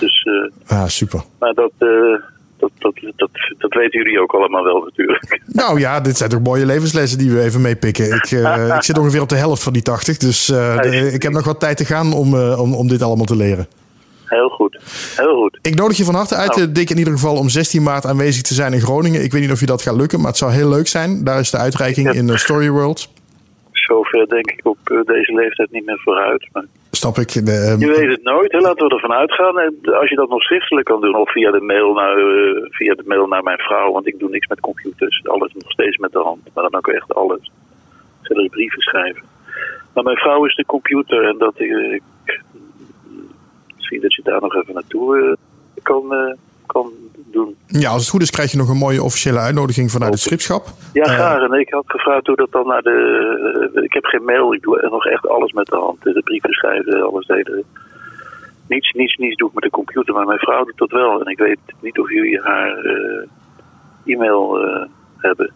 Dus, eh, Ah, super. maar dat, dat, dat, dat, dat weten jullie ook allemaal wel natuurlijk. Nou ja, dit zijn toch mooie levenslessen die we even meepikken. Ik, eh, ik zit ongeveer op de helft van die 80, dus eh, de- ik heb nog wat tijd te gaan om, eh, om, om dit allemaal te leren. Heel goed. Heel goed. Ik nodig je van harte uit, eh, Dick, in ieder geval om 16 maart aanwezig te zijn in Groningen. Ik weet niet of je dat gaat lukken, maar het zou heel leuk zijn. Daar is de uitreiking in Story World. Zover denk ik op eh, deze leeftijd niet meer vooruit. Maar Snap ik. De, eh, je weet het nooit. Hè? Laten we ervan uitgaan. Als je dat nog schriftelijk kan doen, of via de, mail naar, eh, via de mail naar mijn vrouw, want ik doe niks met computers. Alles nog steeds met de hand. Maar dan ook echt alles. Zelfs brieven schrijven. Maar mijn vrouw is de computer en dat ik, ik zie dat je daar nog even naartoe eh, kan, eh, kan doen. ja, als het goed is krijg je nog een mooie officiële uitnodiging vanuit het schipschap. Ja, Eh, graag. En ik had gevraagd hoe dat dan naar de. eh, ik heb geen mail, ik doe nog echt alles met de hand. De brieven schrijven, alles deden. Niets, niets, niets doe ik met de computer, maar mijn vrouw doet dat wel. En ik weet niet of jullie haar eh, e-mail hebben.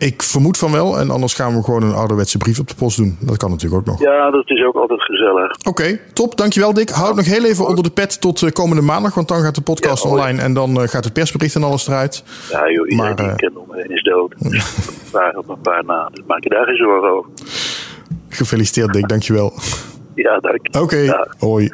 Ik vermoed van wel, en anders gaan we gewoon een ouderwetse brief op de post doen. Dat kan natuurlijk ook nog. Ja, dat is ook altijd gezellig. Oké, top. Dankjewel Dick. Houd nog heel even onder de pet tot eh, komende maandag, want dan gaat de podcast online en dan eh, gaat het persbericht en alles eruit. Ja, joh, iedereen Maar, die eh, ik ken om me heen is dood. Een paar op een paar na. Dus maak je daar geen zorgen over. Gefeliciteerd Dick, dankjewel. Ja, dank. Oké, hoi.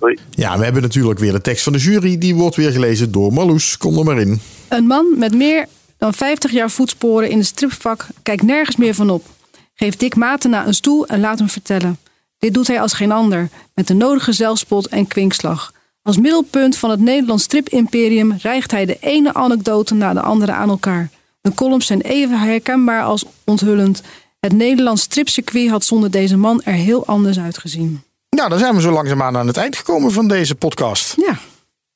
Hoi. Ja, we hebben natuurlijk weer de tekst van de jury. Die wordt weer gelezen door Marloes. Kom er maar in. Een man met meer dan 50 jaar voetsporen in het stripvak kijkt nergens meer van op. Geef Dick Matena een stoel en laat hem vertellen. Dit doet hij als geen ander, met de nodige zelfspot en kwinkslag. Als middelpunt van het Nederlands stripimperium rijgt hij de ene anekdote na de andere aan elkaar. De columns zijn even herkenbaar als onthullend. Het Nederlands stripcircuit had zonder deze man er heel anders uitgezien. Nou, dan zijn we zo langzaamaan aan het eind gekomen van deze podcast. Ja.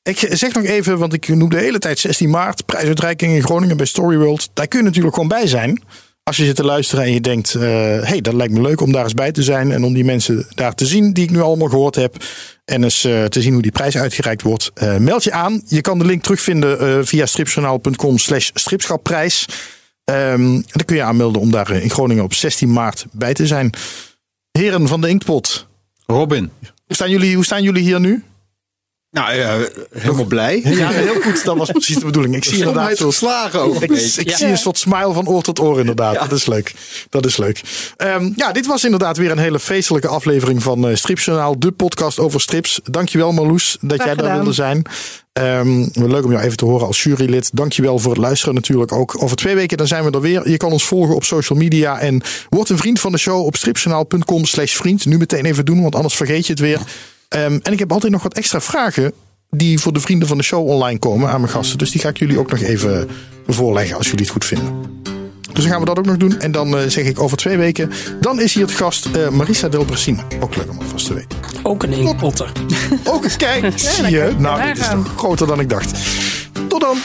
Ik zeg nog even, want ik noem de hele tijd 16 maart, prijsuitreiking in Groningen bij Storyworld. Daar kun je natuurlijk gewoon bij zijn. Als je zit te luisteren en je denkt, hé, hey, dat lijkt me leuk om daar eens bij te zijn. En om die mensen daar te zien die ik nu allemaal gehoord heb. En eens eh, te zien hoe die prijs uitgereikt wordt. Eh, meld je aan. Je kan de link terugvinden eh, via stripjournaal.com slash stripschapprijs. En dan kun je aanmelden om daar eh, in Groningen op 16 maart bij te zijn. Heren van de Inktpot. Robin. Hoe staan jullie, hoe staan jullie hier nu? Nou ja, helemaal blij. Ja, heel goed. Dat was precies de bedoeling. Ik zie inderdaad zo slagen ook. Ik, ik zie een soort smile van oor tot oor inderdaad. Dat is leuk. Dat is leuk. Ehm, ja, dit was inderdaad weer een hele feestelijke aflevering van uh, Stripjournaal, de podcast over strips. Dankjewel Marloes dat Graag jij daar gedaan. wilde zijn. Ehm, leuk om jou even te horen als jurylid. Dankjewel voor het luisteren natuurlijk ook. Over twee weken dan zijn we er weer. Je kan ons volgen op social media en word een vriend van de show op stripjournaal.com slash vriend. Nu meteen even doen, want anders vergeet je het weer. Ehm, en ik heb altijd nog wat extra vragen die voor de vrienden van de show online komen aan mijn gasten. Dus die ga ik jullie ook nog even voorleggen als jullie het goed vinden. Dus dan gaan we dat ook nog doen. En dan eh, zeg ik over twee weken. Dan is hier het gast eh, Marisa Delbrasine. Ook leuk om alvast te weten. Ook een inkpotter. Ook, kijk, zie je? Nou, dit is nog groter dan ik dacht. Tot dan.